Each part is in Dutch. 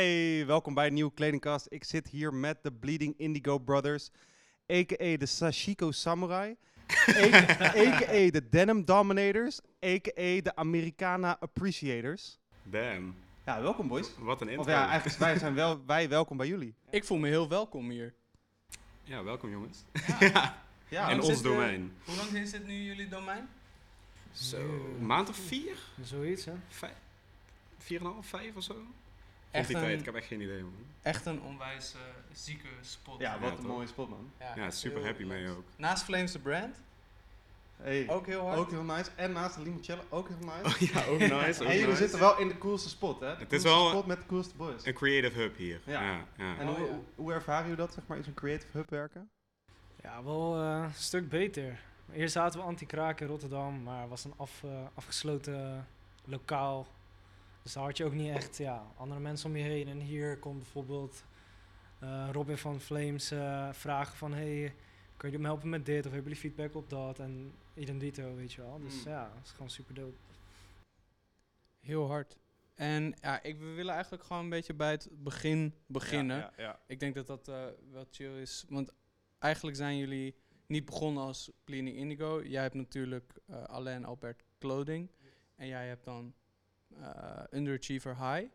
Hey, welkom bij een nieuwe kledingkast. Ik zit hier met de Bleeding Indigo Brothers, a.k.a. de Sashiko Samurai, a.k.a. de Denim Dominators, a.k.a. de Americana Appreciators. Damn, Ja, welkom boys. wat een intro. Of ja, eigenlijk wij zijn wel, wij welkom bij jullie. Ik voel me heel welkom hier. Ja, welkom jongens. Ja, In en ons domein. Hoe lang is dit nu jullie domein? Zo, een maand of vier? Zoiets, hè? Vijf? Vier en een half, vijf of zo? Echt Echt die tijd, ik een, heb echt geen idee man. echt een onwijs zieke spot. ja wat Ja, een toch? mooie spot man. Ja, super heel happy mee ook. Naast Flames the Brand, Hey, ook heel hard. ook heel nice. En naast de Limoncello ook heel nice. Oh ja, ook nice. Ook en jullie nice. zitten wel in de coolste spot hè? De is coolste wel- spot met de coolste boys. Een creative hub hier. Ja. Ja. Ja, En Oh, hoe, ja. hoe ervaren jullie dat, zeg maar, in zo'n creative hub werken? Ja, wel eh, een stuk beter. Eerst zaten we anti-kraak in Rotterdam, maar het was een af, eh, afgesloten lokaal. Dus daar had je ook niet echt ja, andere mensen om je heen. En hier kon bijvoorbeeld eh, Robin van Flames eh, vragen van... Hey, kun je me helpen met dit? Of hebben jullie feedback op dat? En idem dito, weet je wel. Dus Mm. ja, dat is gewoon super dope. Heel hard. En ja, ik, we willen eigenlijk gewoon een beetje bij het begin beginnen. Ja, ja, ja. Ik denk dat dat eh, wel chill is. Want eigenlijk zijn jullie niet begonnen als Bleeding Indigo. Jij hebt natuurlijk eh Alain Albert Clothing. En jij hebt dan eh, Underachiever High.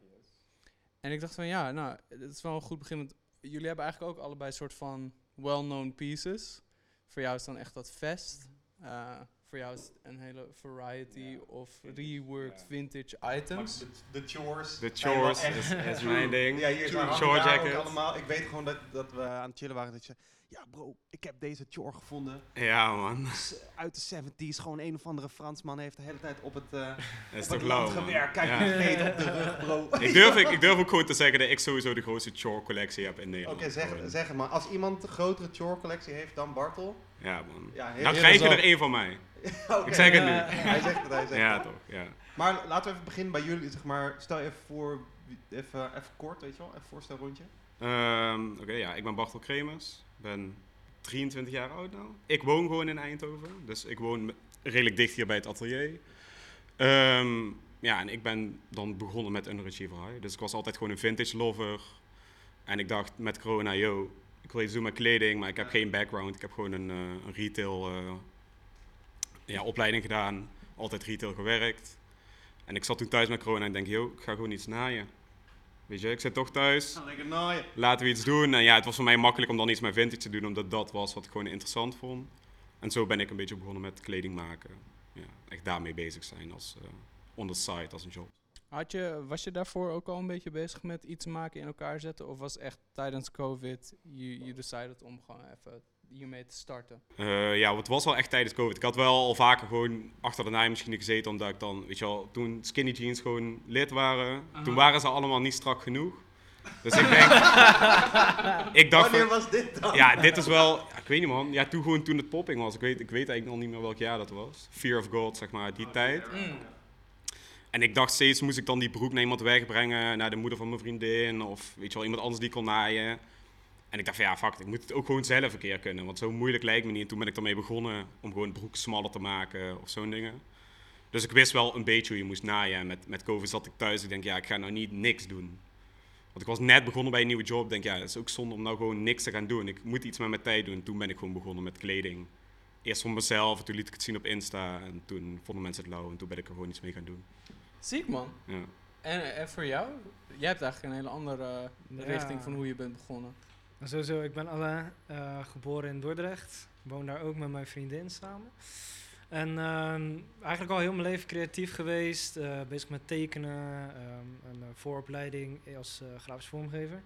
En ik dacht van ja, nou, het is wel een goed begin. Want jullie hebben eigenlijk ook allebei een soort van well-known pieces. Voor jou is dan echt dat vest. Eh, voor jou is het een hele variety Ja. of reworked Ja. vintage items. De, chores. De chores is, is mijn ding. Ja, hier zijn Chore jacket. allemaal. Ik weet gewoon dat, dat we aan het chillen waren. Dat je zei, ja bro, ik heb deze chore gevonden. Ja man, Uit de 70s. Gewoon een of andere Fransman heeft de hele tijd op het, eh dat is op toch het lauw land man. gewerkt. Kijk, Ja. op de rug bro. Ik durf, ik, ik durf ook gewoon te zeggen dat ik sowieso de grootste chore collectie heb in Nederland. Oké, zeg, zeg het maar. Als iemand een grotere chore collectie heeft dan Bartel. Ja man. Ja, heel, Dan krijg je er één van mij. Ik zeg het nu. Hij zegt het, hij zegt Ja het. toch, ja. Maar laten we even beginnen bij jullie. Zeg maar, stel je even voor, even, even kort, weet je wel. Even een voorstelrondje. Ehm, Oké, ja, ik ben Bartel Kremers. ben 23 jaar oud nou. Ik woon gewoon in Eindhoven. Dus ik woon redelijk dicht hier bij het atelier. Ehm, ja, en ik ben dan begonnen met Underachiever High. Dus ik was altijd gewoon een vintage lover. En ik dacht met corona, yo, ik wil iets doen met kleding, maar ik heb geen background. Ik heb gewoon een, eh, een retail eh, ja, opleiding gedaan. Altijd retail gewerkt. En ik zat toen thuis met corona en denk, yo, ik ga gewoon iets naaien. Weet je, ik zit toch thuis ik, nou ja. laten we iets doen. En ja, het was voor mij makkelijk om dan iets met vintage te doen, omdat dat was wat ik gewoon interessant vond. En zo ben ik een beetje begonnen met kleding maken. Ja, echt daarmee bezig zijn als uh, on the side, als een job. Had je, was je daarvoor ook al een beetje bezig met iets maken in elkaar zetten? Of was echt tijdens COVID, je, je decided om gewoon even hiermee te starten? Uh, ja, het was wel echt tijdens COVID. Ik had wel al vaker gewoon achter de naaimachine gezeten, omdat ik dan, weet je wel, toen skinny jeans gewoon lid waren, Aha. toen waren ze allemaal niet strak genoeg. Dus ik denk, ik dacht Wanneer van, was dit dan? ja, dit is wel, ja, ik weet niet man, ja, toen gewoon toen het popping was. Ik weet, ik weet eigenlijk nog niet meer welk jaar dat was. Fear of God, zeg maar, die tijd. Mm. En ik dacht steeds, moest ik dan die broek naar iemand wegbrengen, naar de moeder van mijn vriendin, of weet je wel, iemand anders die kon naaien. En ik dacht van ja, fuck, ik moet het ook gewoon zelf een keer kunnen, want zo moeilijk lijkt me niet. En toen ben ik ermee begonnen om gewoon broeken smaller te maken of zo'n dingen. Dus ik wist wel een beetje hoe je moest naaien. En met, met COVID zat ik thuis, ik denk ja, ik ga nou niet niks doen. Want ik was net begonnen bij een nieuwe job, denk ja, het is ook zonde om nou gewoon niks te gaan doen. Ik moet iets met mijn tijd doen. Toen ben ik gewoon begonnen met kleding. Eerst voor mezelf, toen liet ik het zien op Insta en toen vonden mensen het lauw en toen ben ik er gewoon iets mee gaan doen. Ziek man. Ja. En, en voor jou? Jij hebt eigenlijk een hele andere Ja. richting van hoe je bent begonnen. En Sowieso, ik ben alle, eh, geboren in Dordrecht. Woon daar ook met mijn vriendin samen. En ehm, eigenlijk al heel mijn leven creatief geweest. eh, bezig met tekenen. ehm, een eh, vooropleiding als eh, grafisch vormgever.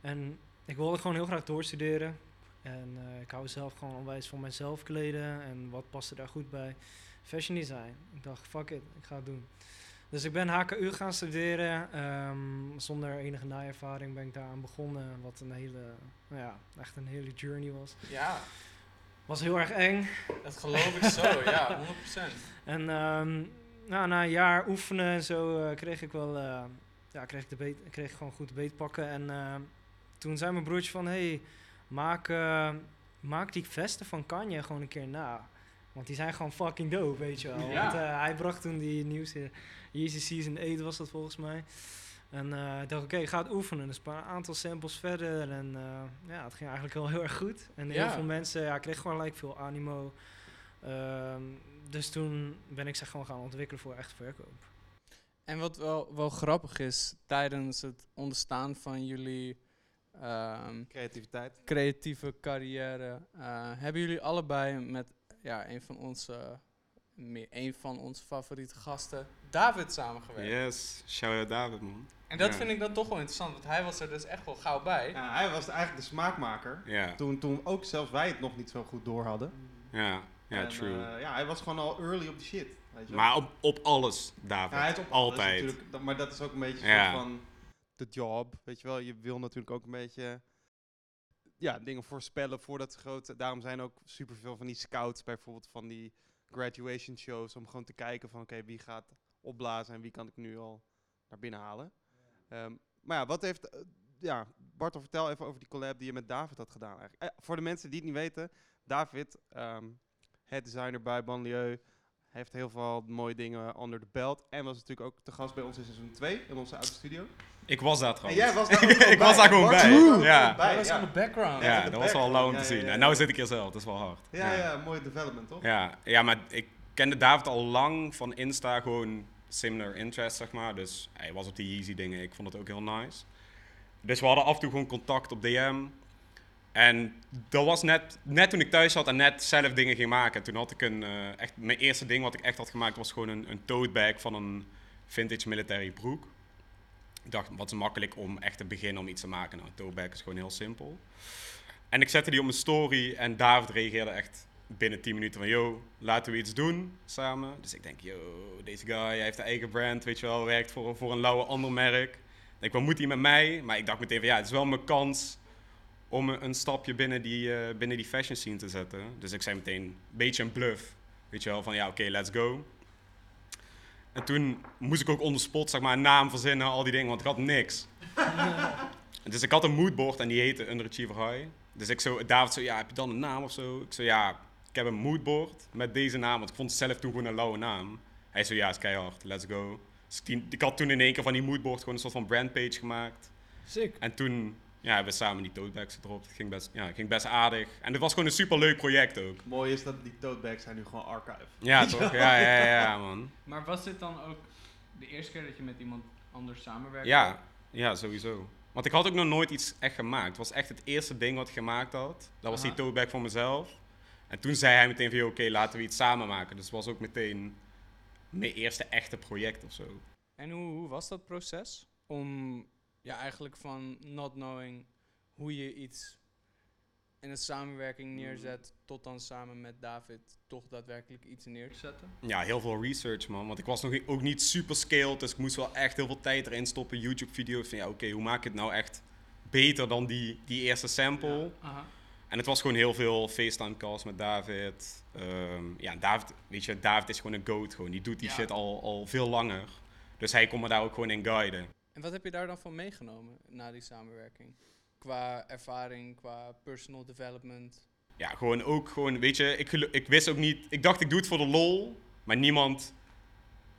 En ik wilde gewoon heel graag doorstuderen. En eh, ik hou zelf gewoon onwijs van mezelf kleden. En wat paste daar goed bij? Fashion design. Ik dacht, fuck it, ik ga het doen. Dus ik ben HKU gaan studeren. ehm, zonder enige naervaring ben ik daaraan begonnen. Wat een hele, nou ja, echt een hele journey was. Ja, Was heel erg eng. dat geloof ik zo, ja, 100%. En nou, na een jaar oefenen en zo eh, kreeg ik wel, eh, ja, kreeg ik, de beet, kreeg ik gewoon goed beet pakken. En ehm, toen zei mijn broertje van, hey, maak, eh, maak die vesten van Kanye gewoon een keer na. Want die zijn gewoon fucking dope, weet je wel. Ja. Want eh, hij bracht toen die nieuwste Yeezy Season 8 was dat volgens mij. En eh, ik dacht, oké, ik ga het oefenen. Dus een aantal samples verder. En eh, ja, het ging eigenlijk wel heel erg goed. En heel Ja. veel mensen, ja, ik kreeg gewoon like, veel animo. Ehm, dus toen ben ik ze gewoon gaan ontwikkelen voor echt verkoop. En wat wel, wel grappig is, tijdens het ontstaan van jullie ehm, Creativiteit. creatieve carrière, eh, hebben jullie allebei met ja, een van onze, meer, een van onze favoriete gasten, David, samengewerkt. Yes, shout-out David, man. En dat Ja. vind ik dan toch wel interessant, want hij was er dus echt wel gauw bij. Ja, hij was eigenlijk de smaakmaker. Ja, Toen, toen ook zelfs wij het nog niet zo goed door hadden. ja, ja, En, true. eh, ja, hij was gewoon al early op de shit. Weet je wel. maar op, op alles, David. Ja, hij is op alles Altijd. natuurlijk, dat- maar dat is ook een beetje Ja. soort van de job. Weet je wel, je wil natuurlijk ook een beetje ja, dingen voorspellen voordat ze groot. Daarom zijn ook superveel van die scouts, bijvoorbeeld van die graduation shows, om gewoon te kijken van oké, wie gaat opblazen en wie kan ik nu al naar binnen halen. Ehm, maar ja, wat heeft. eh, ja, Bartel, vertel even over die collab die je met David had gedaan eigenlijk. Eh, voor de mensen die het niet weten, David, ehm head designer bij Banlieue, heeft heel veel mooie dingen onder de belt. En was natuurlijk ook te gast bij ons in seizoen 2 in onze oude studio. Ik was daar En trouwens. jij was daar ook Ik was bij. daar gewoon Bart bij. Ja. bij, was on the background. Ja, in de dat was wel lauw om te ja, zien. ja. En nou zit ik hier zelf, dat is wel hard. Ja, ja, mooie development, toch? Ja, ja, maar ik kende David al lang van Insta, gewoon similar interest, zeg maar. Dus hij was op die Yeezy dingen, ik vond het ook heel nice. Dus we hadden af en toe gewoon contact op DM. En dat was net, net toen ik thuis zat en net zelf dingen ging maken. Toen had ik een, eh, echt, mijn eerste ding wat ik echt had gemaakt was gewoon een, een tote bag van een vintage military broek. Ik dacht, wat is makkelijk om echt te beginnen om iets te maken. Nou, bag is gewoon heel simpel. En ik zette die op mijn story en David reageerde echt binnen 10 minuten van, yo, laten we iets doen samen. Dus ik denk, yo, deze guy hij heeft een eigen brand, weet je wel, werkt voor, voor een lauwe ander merk. Ik denk, wat moet hij met mij? Maar ik dacht meteen van, ja, het is wel mijn kans om een, een stapje binnen die, eh, binnen die fashion scene te zetten. Dus ik zei meteen, een beetje een bluff, weet je wel, van ja, oké, let's go. En toen moest ik ook on the spot, zeg maar, een naam verzinnen, al die dingen, want ik had niks. dus ik had een moodboard en die heette Underachiever High. Dus ik zo, David zo, ja, heb je dan een naam of zo? Ik zo, ja, ik heb een moodboard met deze naam, want ik vond het zelf toen gewoon een lauwe naam. Hij zo, ja, is keihard, let's go. Dus ik had toen in één keer van die moodboard gewoon een soort van brandpage gemaakt. Sick. En toen ja, hebben we samen die tote bags gedropt. Het ging best, ja, het ging best aardig. En het was gewoon een super leuk project ook. Mooi is dat die tote bags zijn nu gewoon archive. Ja, toch? Ja, ja, ja, ja, man. Maar was dit dan ook de eerste keer dat je met iemand anders samenwerkte? Ja, ja, sowieso. Want ik had ook nog nooit iets echt gemaakt. Het was echt het eerste ding wat ik gemaakt had. Dat was die Aha. tote bag voor mezelf. En toen zei hij meteen van, "Yo, oké, laten we iets samen maken. Dus het was ook meteen mijn eerste echte project of zo. En hoe, hoe was dat proces? Om ja, eigenlijk van not knowing hoe je iets in een samenwerking neerzet, tot dan samen met David toch daadwerkelijk iets neer te zetten? Ja, heel veel research, man. Want ik was nog ook niet super skilled, dus ik moest wel echt heel veel tijd erin stoppen. YouTube-video's van, ja, oké, hoe maak ik het nou echt beter dan die, die eerste sample? Aha. En het was gewoon heel veel FaceTime calls met David. Ehm, ja, David, weet je, David is gewoon een goat gewoon. Die doet die Ja. shit al, al veel langer. Dus hij kon me daar ook gewoon in guiden. En wat heb je daar dan van meegenomen na die samenwerking? Qua ervaring, qua personal development? Ja, gewoon ook gewoon, weet je, ik, ik wist ook niet... Ik dacht, ik doe het voor de lol, maar niemand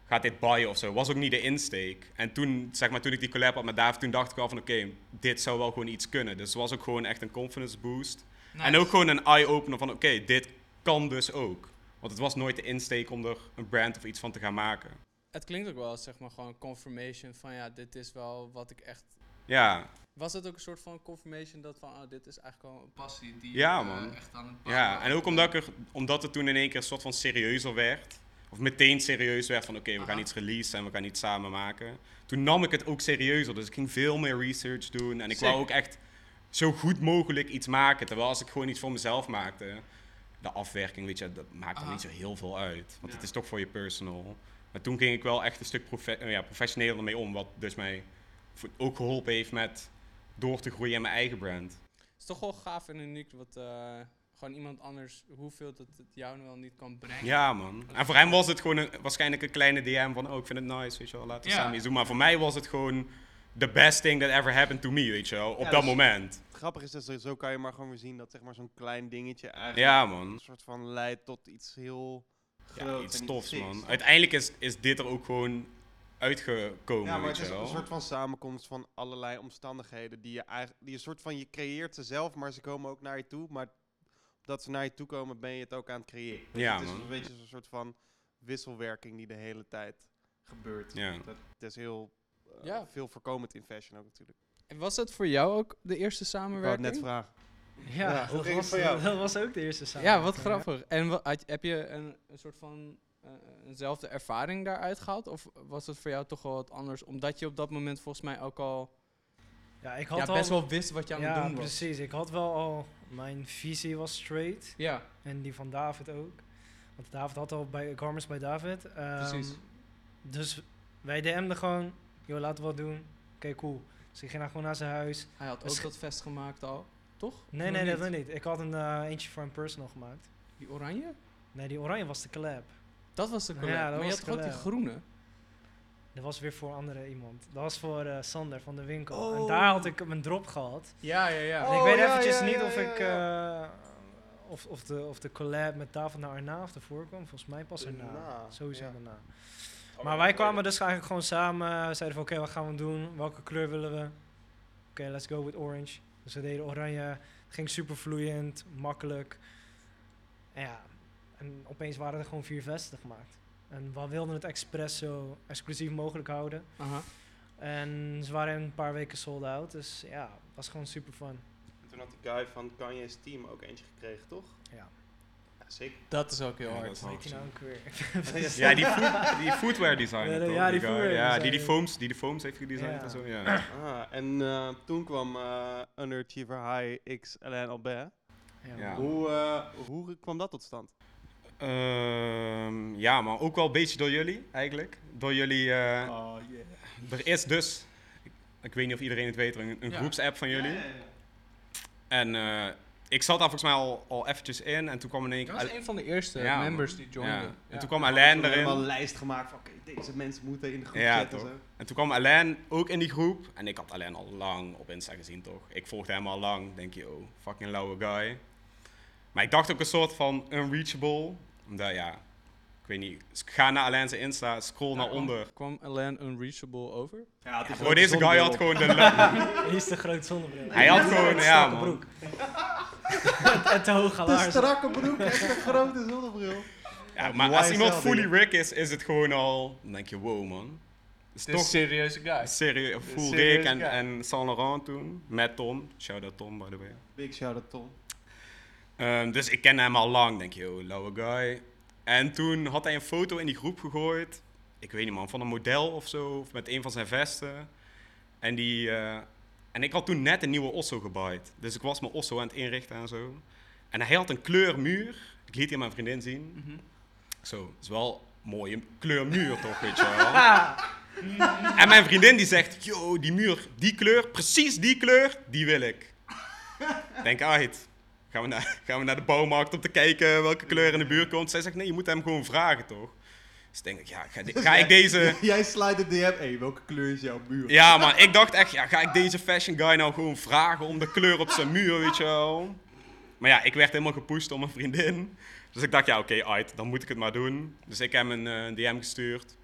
gaat dit buyen of zo. Was ook niet de insteek. En toen, zeg maar, toen ik die collab had met David, toen dacht ik wel van, oké, dit zou wel gewoon iets kunnen. Dus het was ook gewoon echt een confidence boost. En ook gewoon een eye-opener van, oké, dit kan dus ook. Want het was nooit de insteek om er een brand of iets van te gaan maken. Het klinkt ook wel als zeg maar gewoon confirmation van ja, dit is wel wat ik echt... Ja, Was het ook een soort van confirmation dat van, oh, dit is eigenlijk wel een passie die Ja, eh, man. echt aan het ja. en ook omdat, ik er, omdat het toen in één keer een soort van serieuzer werd. Of meteen serieus werd van, oké, we gaan iets releasen en we gaan iets samen maken. Toen nam ik het ook serieuzer. Dus ik ging veel meer research doen. En ik wou ook echt zo goed mogelijk iets maken. Terwijl als ik gewoon iets voor mezelf maakte, de afwerking, weet je, dat maakt er Aha. niet zo heel veel uit. Want Ja. het is toch voor je personal. Maar toen ging ik wel echt een stuk profe eh, ja, professioneler mee om. Wat dus mij ook geholpen heeft met door te groeien in mijn eigen brand. Het is toch wel gaaf en uniek wat eh, gewoon iemand anders, hoeveel dat het jou wel niet kan brengen. Ja, man. En voor hem was het gewoon een, waarschijnlijk een kleine DM van, oh, ik vind het nice, weet je wel, laten we Ja. samen iets doen. Maar voor mij was het gewoon the best thing that ever happened to me, weet je wel, op Ja, dat dus- moment. Het grappige is, dat zo kan je maar gewoon weer zien dat zeg maar, zo'n klein dingetje eigenlijk Ja, een man. soort van leidt tot iets heel Ja, iets tofs, man. Uiteindelijk is, is dit er ook gewoon uitgekomen, Ja, maar weet het is wel. een soort van samenkomst van allerlei omstandigheden die je eigenlijk, die je soort van, je creëert ze zelf, maar ze komen ook naar je toe. Maar dat ze naar je toe komen, ben je het ook aan het creëren. Dus Ja, het is man. een beetje zo'n soort van wisselwerking die de hele tijd gebeurt. Ja. Dat, het is heel eh, Ja. veel voorkomend in fashion ook natuurlijk. En was het voor jou ook de eerste Ik wou het samenwerking? net vragen. Ja, Ja, hoe dat, was, voor jou? dat was ook de eerste ja, samenwerking. wat grappig. En wa- had- heb je een, een soort van eh, eenzelfde ervaring daaruit gehaald? Of was het voor jou toch wel wat anders? Omdat je op dat moment volgens mij ook al Ja, ik had ja, al, best wel wist wat je aan ja, het doen was. precies. Ik had wel al, mijn visie was straight. Ja, En die van David ook. Want David had al bij Garments bij David. Ehm, Precies. Dus wij DM'den gewoon, joh, laten we wat doen. Oké, cool. Dus ik ging dan gewoon naar zijn huis. hij had ook dat vest gemaakt al, toch? Nee, nee, dat nog niet. Ik had een eh, eentje voor een personal gemaakt. Die oranje? Nee, die oranje was de collab. Dat was de Ja, collab. dat maar je had toch die groene? Dat was weer voor andere iemand. Dat was voor eh, Sander van de winkel. Oh. En daar had ik mijn drop gehad. Ja, ja, ja. En ik Oh, weet ja, eventjes ja, niet ja, of ja, ik... ja. eh, of, of, de, of de collab met David naar erna of ervoor kwam. Volgens mij pas erna. Daarna, Sowieso ja. daarna. Maar wij kwamen dus eigenlijk gewoon samen. We zeiden van oké, wat gaan we doen? Welke kleur willen we? Oké, let's go with orange. Dus we deden oranje. Het ging super vloeiend, makkelijk. En ja, en opeens waren er gewoon vier vesten gemaakt. En we wilden het expres zo exclusief mogelijk houden. Aha. En ze waren een paar weken sold out. Dus ja, het was gewoon super fun. En toen had die guy van Kanye's team ook eentje gekregen, toch? Ja. Zeker. Dat is ook heel Ja, hard. dat nou ook weer? Ja, die, food, die footwear designer. Ja, toch? ja, die footwear Ja, die foams, die de foams heeft gedesigned Ja. en zo. Ja. Ah, en eh, toen kwam eh Underachiever High X Alain Albert. Ja. Hoe, eh, hoe kwam dat tot stand? Ehm, ja, maar ook wel een beetje door jullie eigenlijk. Door jullie. eh, Oh, yeah. Er is dus, ik, ik weet niet of iedereen het weet, een, een Ja. groepsapp van jullie. En eh, ik zat daar volgens mij al, al eventjes in en toen kwam in één Dat keer... was een van de eerste Ja, members die joinden. Ja. Ja. En toen kwam We Alain hebben helemaal een erin. lijst gemaakt van, oké, deze mensen moeten in de groep Ja, zetten. Zo. En toen kwam Alain ook in die groep. En ik had Alain al lang op Insta gezien, toch? Ik volgde hem al lang. Denk je, oh, fucking lauwe guy. Maar ik dacht ook een soort van unreachable. Omdat, ja, weet niet. Ga naar Alain zijn Insta, scroll naar onder. Kwam Alain unreachable over? Ja, het is Bro, deze guy had gewoon de... Die is te groot zonnebril. Hij had gewoon, ja, strakke man. broek. en te hoog De laarzen. strakke broek en een grote zonnebril. Ja, Ja, maar als iemand fully. Rick is, is het gewoon al... Dan denk je, wow, man. Het is toch een serieuze guy. serieus, full Rick en, en Saint Laurent toen. Met Tom. Shout out Tom, by the way. Big shout-out Tom. Ehm, dus ik ken hem al lang. Denk je, oh, lauwe guy. En toen had hij een foto in die groep gegooid. Ik weet niet man, van een model of zo. Of met een van zijn vesten. En die... eh, en ik had toen net een nieuwe Osso gebouwd. Dus ik was mijn Osso aan het inrichten en zo. En hij had een kleurmuur. Ik liet die aan mijn vriendin zien. Mhm. Zo, dat is wel een mooie kleurmuur toch, weet je wel. En mijn vriendin die zegt, yo, die muur, die kleur, precies die kleur, die wil ik. Denk uit. Gaan we, naar, gaan we naar de bouwmarkt om te kijken welke kleur in de buurt komt. Zij zegt, nee, je moet hem gewoon vragen, toch? Dus denk ik, ja, ga, de- ga ik deze... Jij slijt de DM. Hé, welke kleur is jouw muur? Ja, maar ik dacht echt, ja, ga ik deze fashion guy nou gewoon vragen om de kleur op zijn muur, weet je wel? Maar ja, ik werd helemaal gepusht door mijn vriendin. Dus ik dacht, ja, oké, uit, dan moet ik het maar doen. Dus ik heb hem een eh, DM gestuurd.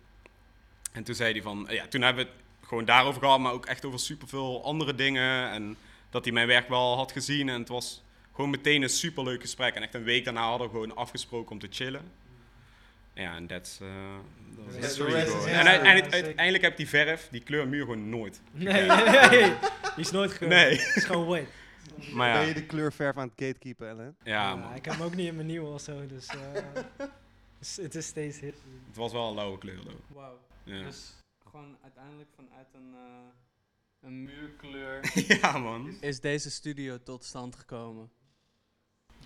En toen zei hij van, ja, toen hebben we het gewoon daarover gehad, maar ook echt over superveel andere dingen. En dat hij mijn werk wel had gezien. En het was gewoon meteen een superleuk gesprek. En echt een week daarna hadden we gewoon afgesproken om te chillen. Ja, en eh, dat is En uiteindelijk heb die verf, die kleurmuur gewoon nooit. Nee, nee, nee. Die is nooit gekomen. Nee. Het is gewoon wit. Maar Ben ja, je de kleurverf aan het gatekeepen, Ellen? ja man. ik heb hem ook niet in mijn nieuwe of zo, dus eh, dus het is steeds hit. Het was wel een lauwe kleur, though. Wauw. Ja. Dus gewoon uiteindelijk vanuit een, eh, een muurkleur ja, man. is deze studio tot stand gekomen.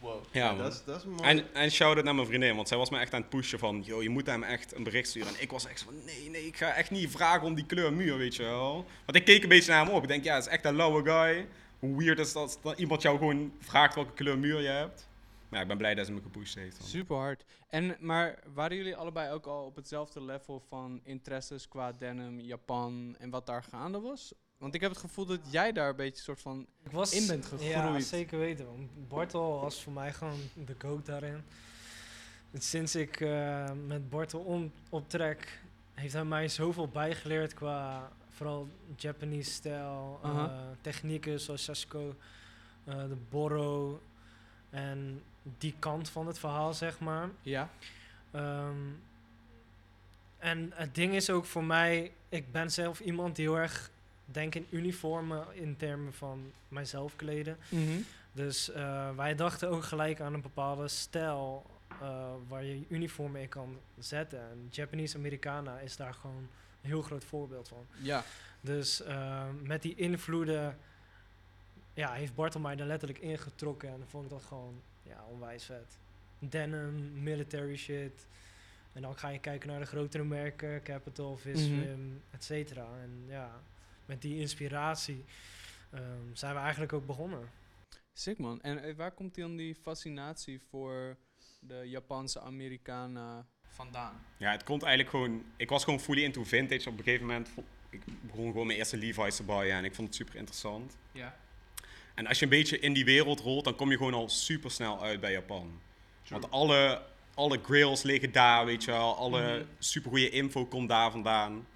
Wow. Ja, man. dat is, dat is mooi. En, en shout-out naar mijn vriendin, want zij was me echt aan het pushen van... Yo, je moet hem echt een bericht sturen. En ik was echt zo van... Nee, nee, ik ga echt niet vragen om die kleur muur, weet je wel. Want ik keek een beetje naar hem op. Ik denk, ja, het is echt een lauwe guy. Hoe weird is dat dat iemand jou gewoon vraagt welke kleur muur je hebt. Maar ja, ik ben blij dat ze me gepusht heeft. dan. Super hard. En, maar waren jullie allebei ook al op hetzelfde level van interesses qua denim, Japan en wat daar gaande was? Want ik heb het gevoel dat jij daar een beetje soort van... Ik was, in bent Ja, gegroeid. zeker weten. Want Bartel was voor mij gewoon de goat daarin. En sinds ik eh, met Bartel om, optrek, heeft hij mij zoveel bijgeleerd qua vooral Japanese stijl, eh, technieken zoals Sashiko, eh, de Boro en die kant van het verhaal, zeg maar. Ja? Ehm, en het ding is ook voor mij, ik ben zelf iemand die heel erg denk in uniformen in termen van mijzelf kleden. Mhm. Dus eh, wij dachten ook gelijk aan een bepaalde stijl eh, waar je uniform mee kan zetten. En Japanese Americana is daar gewoon een heel groot voorbeeld van. Ja. Dus eh, met die invloeden ja, heeft Bartel mij er letterlijk ingetrokken en vond ik dat gewoon ja, onwijs vet. Denim, military shit. En dan ga je kijken naar de grotere merken, Capital, Viswim, et cetera. En ja, met die inspiratie ehm, zijn we eigenlijk ook begonnen. Sick man. En eh, waar komt dan die fascinatie voor de Japanse Amerikanen vandaan? Ja, het komt eigenlijk gewoon... Ik was gewoon fully into vintage op een gegeven moment. Ik begon gewoon mijn eerste Levi's te bouwen en ik vond het super interessant. Ja. En als je een beetje in die wereld rolt, dan kom je gewoon al super snel uit bij Japan. Want alle, alle grills liggen daar, weet je wel. Alle supergoeie info komt daar vandaan.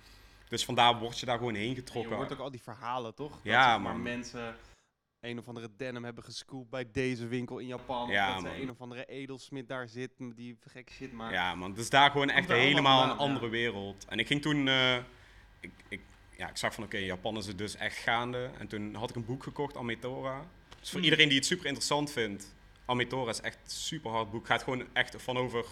Dus vandaar word je daar gewoon heen En je getrokken. hoort ook al die verhalen, toch? Dat, Ja, zeg maar, mensen een of andere denim hebben gescoopt bij deze winkel in Japan. Ja, dat een of andere edelsmid daar zit die gekke shit maakt. Ja, man. Dus daar gewoon echt helemaal een ja. andere wereld. En ik ging toen... eh, ik, ik, ja, ik zag van, oké, Japan is het dus echt gaande. En toen had ik een boek gekocht, Ametora. Dus voor Mm. iedereen die het super interessant vindt... Ametora is echt een super hard boek. Gaat gewoon echt van over...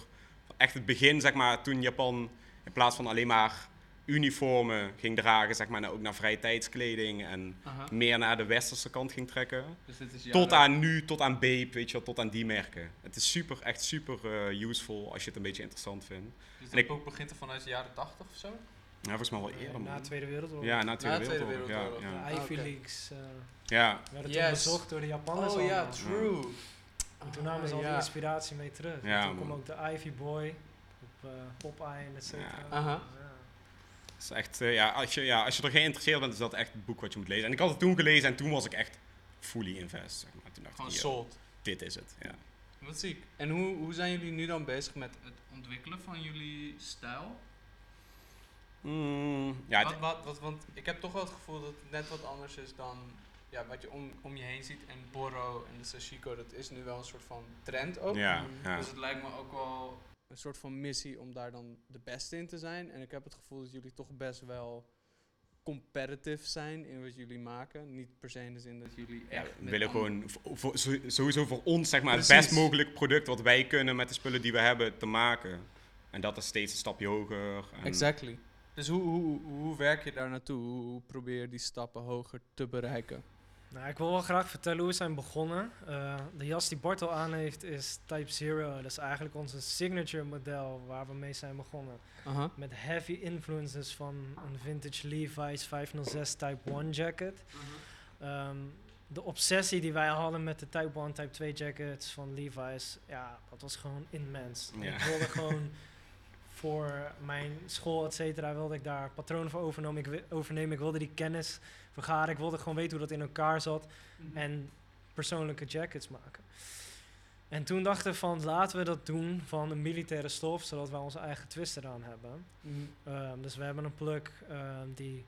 Echt het begin, zeg maar, toen Japan in plaats van alleen maar uniformen ging dragen, zeg maar, ook naar vrije tijdskleding en Aha. meer naar de westerse kant ging trekken. Dus dit is Tot aan nu, tot aan Bape, weet je wel, tot aan die merken. Het is super, echt super eh, useful als je het een beetje interessant vindt. Dus En ik- boek begint er vanuit de jaren 80 of zo? Ja, volgens mij wel Eh, eerder, na de man. Tweede Wereldoorlog. Ja, na de Tweede Na de Tweede Wereldoorlog. Ja, Wereldoorlog, ja. De Ah, Ivy. Leagues eh, ja. werden Yes. toen bezocht door de Japanners Oh ja, true. En toen namen ze al Ah, die ja. inspiratie mee terug. Ja, en toen kwam man. ook de Ivy Boy op uh, Popeye en et cetera. Ja. Aha. Is echt, eh, ja, als je, ja, als je er geïnteresseerd bent, is dat echt het boek wat je moet lezen. En ik had het toen gelezen en toen was ik echt fully invest, zeg maar. Toen dacht Gewoon ik, sold. dit is het, ja. Wat ziek. En hoe, hoe zijn jullie nu dan bezig met het ontwikkelen van jullie stijl? Mm, ja, wat, wat, wat, want ik heb toch wel het gevoel dat het net wat anders is dan ja, wat je om, om je heen ziet. En Boro en de Sashiko, dat is nu wel een soort van trend ook. ja, ja. Dus het lijkt me ook wel een soort van missie om daar dan de beste in te zijn. En ik heb het gevoel dat jullie toch best wel competitive zijn in wat jullie maken. Niet per se in de zin dat jullie Ja, echt we met willen gewoon voor- sowieso voor ons zeg maar, het best mogelijke product wat wij kunnen met de spullen die we hebben te maken. En dat is steeds een stapje hoger. En Exactly. Dus hoe, hoe, hoe werk je daar naartoe? Hoe, hoe probeer je die stappen hoger te bereiken? Nou, ik wil wel graag vertellen hoe we zijn begonnen. Eh, de jas die Bartel aan heeft is Type Zero. Dat is eigenlijk onze signature model waar we mee zijn begonnen. Met heavy influences van een vintage Levi's 506 Type 1 jacket. Ehm, de obsessie die wij hadden met de Type 1, Type 2 jackets van Levi's, ja, dat was gewoon immens. Ja. Ik wilde gewoon voor mijn school, et cetera, wilde ik daar patronen voor overnemen. Ik, overnemen. ik wilde die kennis vergaren. Ik wilde gewoon weten hoe dat in elkaar zat en persoonlijke jackets maken. En toen dachten we van laten we dat doen van een militaire stof, zodat wij onze eigen twist eraan hebben. Mhm. Ehm, dus we hebben een pluk ehm, die,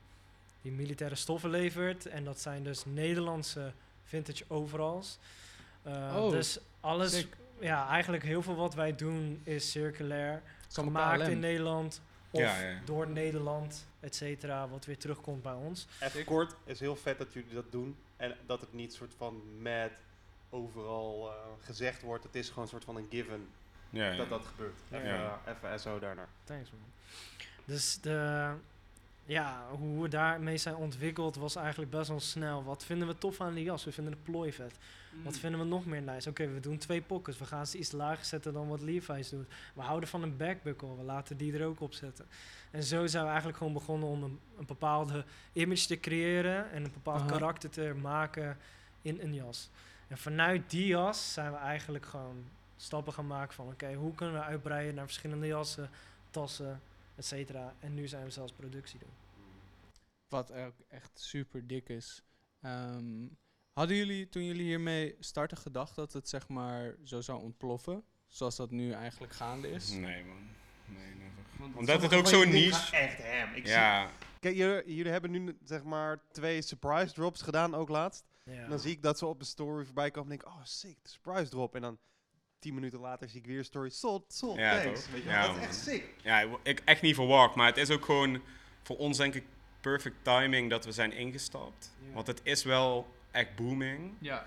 die militaire stoffen levert. En dat zijn dus Nederlandse vintage overalls. Ehm, Oh, dus alles, sick. ja, eigenlijk heel veel wat wij doen is circulair. Gemaakt in Nederland of Ja, ja. door Nederland, et cetera. Wat weer terugkomt bij ons. Even kort, is heel vet dat jullie dat doen. En dat het niet soort van mad overal eh, gezegd wordt. Het is gewoon een soort van een given Ja, ja. dat dat gebeurt. Even, Ja. eh, even SO daarnaar. Thanks man. Dus de, ja, hoe we daarmee zijn ontwikkeld was eigenlijk best wel snel. Wat vinden we tof aan die jas? We vinden de plooi vet. Wat vinden we nog meer nice? Oké, we doen twee pockets. We gaan ze iets lager zetten dan wat Levi's doet. We houden van een backbuckle. We laten die er ook op zetten. En zo zijn we eigenlijk gewoon begonnen om een, een bepaalde image te creëren. En een bepaald Aha. karakter te maken in een jas. En vanuit die jas zijn we eigenlijk gewoon stappen gaan maken van... Oké, hoe kunnen we uitbreiden naar verschillende jassen, tassen, et cetera. En nu zijn we zelfs productie doen. Wat ook echt super dik is. Ehm, hadden jullie toen jullie hiermee starten gedacht dat het zeg maar zo zou ontploffen? Zoals dat nu eigenlijk gaande is? Nee, man. Nee, never. Omdat het ook zo niche- echt hem. Ik zie- Ja, Kijk, jullie, jullie hebben nu zeg maar twee surprise drops gedaan ook laatst. Ja. En dan zie ik dat ze op de story voorbij komen en denk ik, oh sick, de surprise drop. En dan tien minuten later zie ik weer een story, sold, sold, Ja, thanks. toch? Weet je Ja, wel, dat is echt sick. ja, ik echt niet verwacht. Maar het is ook gewoon voor ons denk ik perfect timing dat we zijn ingestapt. Ja. Want het is wel echt booming. Ja.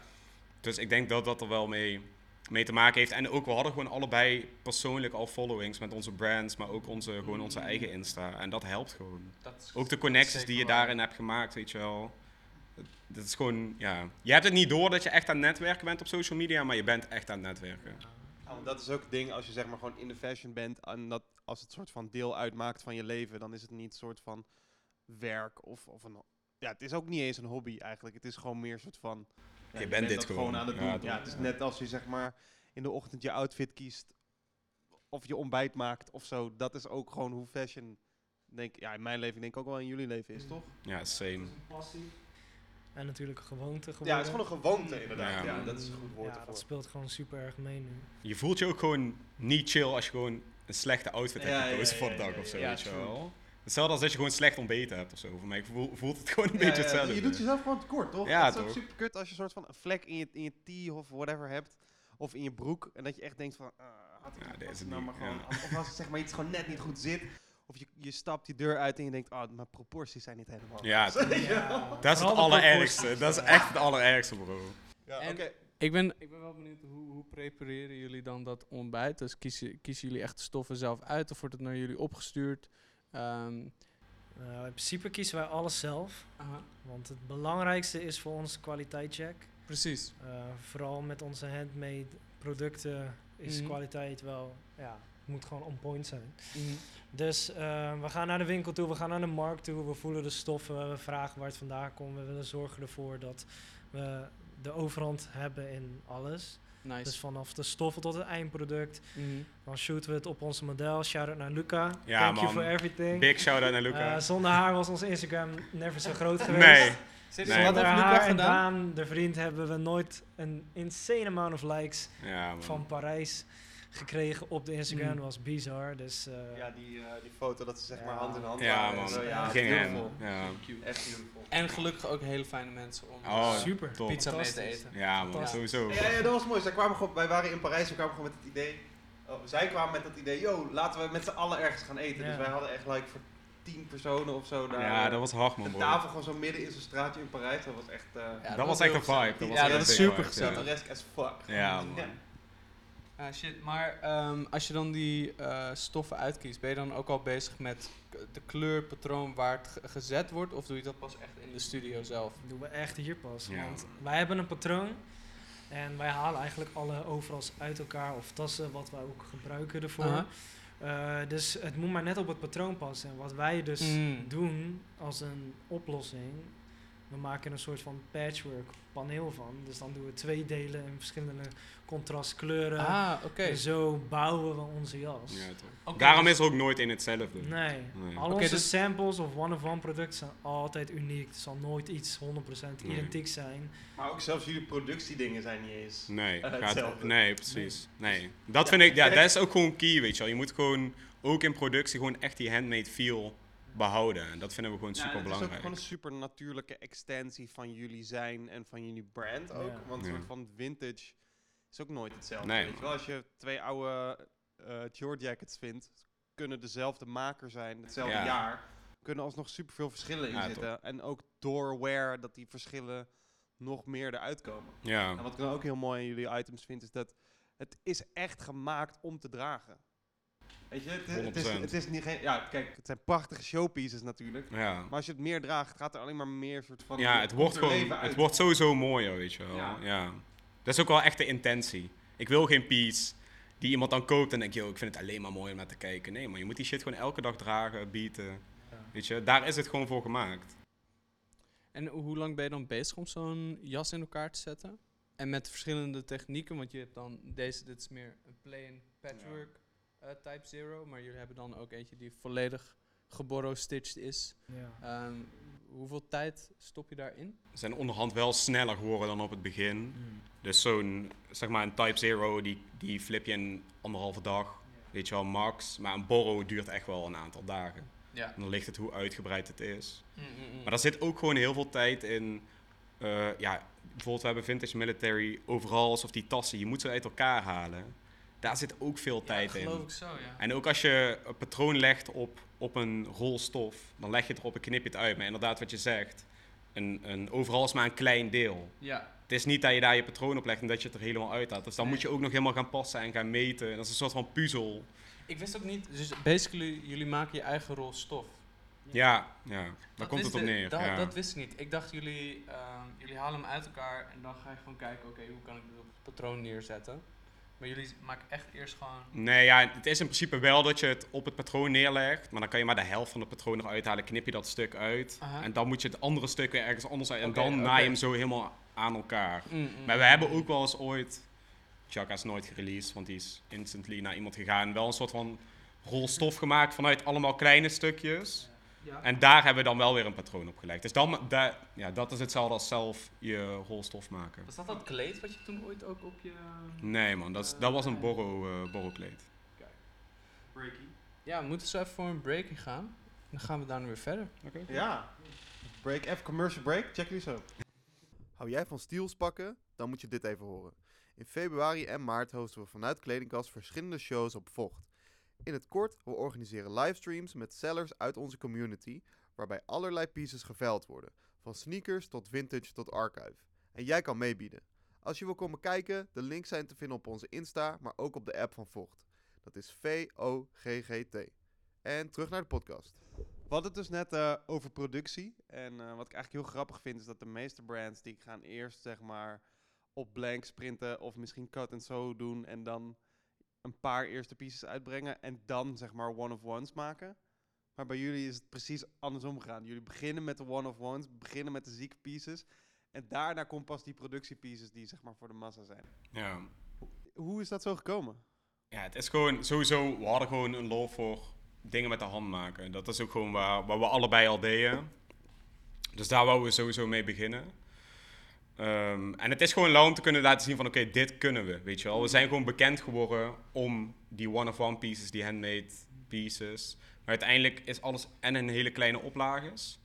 Dus ik denk dat dat er wel mee, mee te maken heeft. En ook, we hadden gewoon allebei persoonlijk al followings met onze brands, maar ook onze, gewoon onze eigen Insta. En dat helpt gewoon. Dat is Ook de connecties die je daarin hebt gemaakt, weet je wel. Dat- is gewoon, ja. Je hebt het niet door dat je echt aan het netwerken bent op social media, maar je bent echt aan het netwerken. Ja, dat is ook het ding, als je zeg maar gewoon in de fashion bent en dat als het soort van deel uitmaakt van je leven, dan is het niet een soort van werk of, of een... Ja, het is ook niet eens een hobby eigenlijk. Het is gewoon meer een soort van... ja, Je bent dit gewoon. aan het Ja, doen. Ja, het is net als je zeg maar in de ochtend je outfit kiest of je ontbijt maakt of zo. Dat is ook gewoon hoe fashion, denk ja, in mijn leven denk ik ook wel in jullie leven is, toch? Ja, same. passie. En natuurlijk een gewoonte geworden. Ja, het is gewoon een gewoonte inderdaad. Ja, dat is een goed woord Ja, ervoor. dat speelt gewoon super erg mee nu. Je voelt je ook gewoon niet chill als je gewoon een slechte outfit Ja, hebt ja, gekozen ja, voor de dag ja, of zo, ja, weet je true. wel. Hetzelfde als dat je gewoon slecht ontbeten hebt of zo. Voor mij voel- voelt het gewoon een Ja, beetje ja, hetzelfde. Je doet jezelf gewoon tekort, toch? Ja, het is ook toch? super kut als je een soort van een vlek in je, in je tee of whatever hebt. Of in je broek. En dat je echt denkt van, ah, had ik Ja, deze het nou niet, maar gewoon... ja. Of als het zeg maar iets gewoon net niet goed zit. Of je, je stapt die deur uit en je denkt, ah, mijn proporties zijn niet helemaal. Ja, Dat is het allerergste. Dat is echt het allerergste, bro. Ja, oké. Ik ben, ik ben wel benieuwd, hoe, hoe prepareren jullie dan dat ontbijt? Dus kiezen, kiezen jullie echt de stoffen zelf uit of wordt het naar jullie opgestuurd? Ehm, Nou, in principe kiezen wij alles zelf. Want het belangrijkste is voor ons kwaliteitscheck. Precies. Eh, vooral met onze handmade producten is Mhm. kwaliteit wel, ja, moet gewoon on point zijn. Mhm. Dus eh, we gaan naar de winkel toe, we gaan naar de markt toe, we voelen de stoffen, we vragen waar het vandaan komt. We willen zorgen ervoor dat we de overhand hebben in alles. Nice. Dus vanaf de stoffen tot het eindproduct. Mhm. Dan shooten we het op onze model. Shout out naar Luca. Ja, Thank you for everything. Big shout-out naar Luca. Eh, zonder haar was ons Instagram never zo groot geweest. nee. Zit Nee. Zonder heeft Luca haar en gedaan? Daan, de vriend, hebben we nooit een insane amount of likes Ja, van Parijs gekregen op de Instagram. Mm. Dat was bizar. Dus, eh, Ja, die, eh, die foto dat ze zeg maar hand in hand Ja, waren en man. zo. Ja, Ging beautiful. hem. Ja. Echt beautiful. En gelukkig ook hele fijne mensen om Oh, eh, super. top. pizza mee te eten. Ja, man. Sowieso. Ja, ja, dat was mooi. Zij kwamen gewoon, wij waren in Parijs, we kwamen gewoon met het idee. Oh, zij kwamen met het idee, yo, laten we met z'n allen ergens gaan eten. Ja. Dus wij hadden echt like voor tien personen of zo daar. Ja, dat was hard, man, de bro. tafel gewoon zo midden in zo'n straatje in Parijs. Dat was echt. eh Ja, dat was echt een vibe. Dat was Ja, echt dat is super gezellig. pittoresk as fuck. Ja, man. Ah, shit, maar ehm, als je dan die eh, stoffen uitkiest, ben je dan ook al bezig met de kleurpatroon waar het ge- gezet wordt? Of doe je dat pas echt in de studio zelf? Dat doen we echt hier pas. Ja, want wij hebben een patroon. En wij halen eigenlijk alle overals uit elkaar. Of tassen, wat wij ook gebruiken ervoor. Eh, dus het moet maar net op het patroon passen. En wat wij dus Mm. doen als een oplossing. We maken een soort van patchwork paneel van. Dus dan doen we twee delen in verschillende contrastkleuren. Ah, oké. En zo bouwen we onze jas. Ja, toch. Oké, Daarom dus- is er ook nooit in hetzelfde. Nee, Nee. al Oké, onze dus- samples of one-of-one producten zijn altijd uniek. Het zal nooit iets 100% Nee. identiek zijn. Maar ook zelfs jullie productiedingen zijn niet eens. Nee, Eh, gaat- nee, precies. Nee. Dat Ja. vind ik, ja, dat is ook gewoon key, weet je wel. Je moet gewoon, ook in productie, gewoon echt die handmade feel behouden. En dat vinden we gewoon Ja, super Het is ook belangrijk. gewoon een super natuurlijke extensie van jullie zijn en van jullie brand ook. Ja. Want een soort van vintage is ook nooit hetzelfde. Nee, weet je man. wel, als je twee oude eh Dior jackets vindt, kunnen dezelfde maker zijn, hetzelfde Ja. jaar, kunnen alsnog superveel verschillen in Ja, zitten. En ook door wear dat die verschillen nog meer eruit komen. Ja, En wat ik dan ook heel mooi in jullie items vind, is dat het is echt gemaakt om te dragen. Weet je, het, het, is, 100%. het is niet geen... Ja, kijk, het zijn prachtige showpieces natuurlijk. ja. Maar als je het meer draagt, gaat er alleen maar meer soort van... ja, het wordt gewoon, het wordt sowieso mooier, weet je wel. Ja. Ja. Dat is ook wel echt de intentie. Ik wil geen piece die iemand dan koopt en denkt, yo, ik vind het alleen maar mooi om naar te kijken. Nee, maar je moet die shit gewoon elke dag dragen, bieten. Ja. Weet je, daar is het gewoon voor gemaakt. En hoe lang ben je dan bezig om zo'n jas in elkaar te zetten? En met verschillende technieken, want je hebt dan deze, dit is meer een plain patchwork type zero, maar jullie hebben dan ook eentje die volledig geborrow stitched is. Ja. Ehm, hoeveel tijd stop je daarin? Ze zijn onderhand wel sneller geworden dan op het begin. Dus zo'n, zeg maar, een Type Zero, die, die flip je in anderhalve dag. Weet je wel, max. Maar een borrow duurt echt wel een aantal dagen. Ja. En dan ligt het hoe uitgebreid het is. Maar daar zit ook gewoon heel veel tijd in. eh, ja, bijvoorbeeld we hebben vintage military overal alsof die tassen, je moet ze uit elkaar halen. Daar zit ook veel tijd ja, in. geloof ik zo, ja. En ook als je een patroon legt op, op een rol stof, dan leg je het erop en knip je het uit. Maar inderdaad, wat je zegt, een, een overal is maar een klein deel. Ja, Het is niet dat je daar je patroon op legt en dat je het er helemaal uit haalt. Dus dan Nee. moet je ook nog helemaal gaan passen en gaan meten. En dat is een soort van puzzel. ik wist ook niet. Dus basically, jullie maken je eigen rol stof. Ja, ja daar Dat komt het op neer. Dat, ja. dat wist ik niet. Ik dacht, jullie, ehm, jullie halen hem uit elkaar en dan ga je gewoon kijken, oké, hoe kan ik dit op het patroon neerzetten. Maar jullie maken echt eerst gewoon... Nee, ja, het is in principe wel dat je het op het patroon neerlegt. Maar dan kan je maar de helft van het patroon eruit halen. Knip je dat stuk uit. En dan moet je het andere stuk weer ergens anders uit. En dan oké. naai je hem zo helemaal aan elkaar. Mm, mm, Maar we mm. hebben ook wel eens ooit... Chaka is nooit gereleased, want die is instantly naar iemand gegaan. Wel een soort van rolstof gemaakt vanuit allemaal kleine stukjes. Ja. En daar hebben we dan wel weer een patroon op gelegd. Dus dan, da- ja, dat is hetzelfde als zelf je rolstof maken. Was dat dat kleed wat je toen ooit ook op je... Nee man, dat, is, dat was een borrow, eh, borrowkleed. Ja, we moeten zo even voor een breaking gaan. Dan gaan we daarna weer verder. Ja. Break, even commercial break. Check jullie zo. Hou jij van steels pakken? Dan moet je dit even horen. In februari en maart hosten we vanuit Kledingkast verschillende shows op Vocht. In het kort, we organiseren livestreams met sellers uit onze community, waarbij allerlei pieces geveild worden, van sneakers tot vintage tot archive. En jij kan meebieden. Als je wil komen kijken, de links zijn te vinden op onze Insta, maar ook op de app van Vocht. Dat is V-O-G-G-T. En terug naar de podcast. We hadden het dus net eh, over productie. En eh, wat ik eigenlijk heel grappig vind, is dat de meeste brands die gaan eerst zeg maar op blank sprinten of misschien cut and sew doen en dan een paar eerste pieces uitbrengen en dan zeg maar one-of-ones maken. Maar bij jullie is het precies andersom gegaan. Jullie beginnen met de one-of-ones, beginnen met de zieke pieces en daarna komt pas die productiepieces die zeg maar voor de massa zijn. Ja. Hoe is dat zo gekomen? ja, het is gewoon sowieso, we hadden gewoon een love voor dingen met de hand maken. Dat is ook gewoon waar, waar we allebei al deden. Dus daar wouden we sowieso mee beginnen. Ehm, en het is gewoon lauw om te kunnen laten zien van oké, dit kunnen we, weet je wel. We zijn gewoon bekend geworden om die one-of-one pieces, die handmade pieces. Maar uiteindelijk is alles en een hele kleine oplages.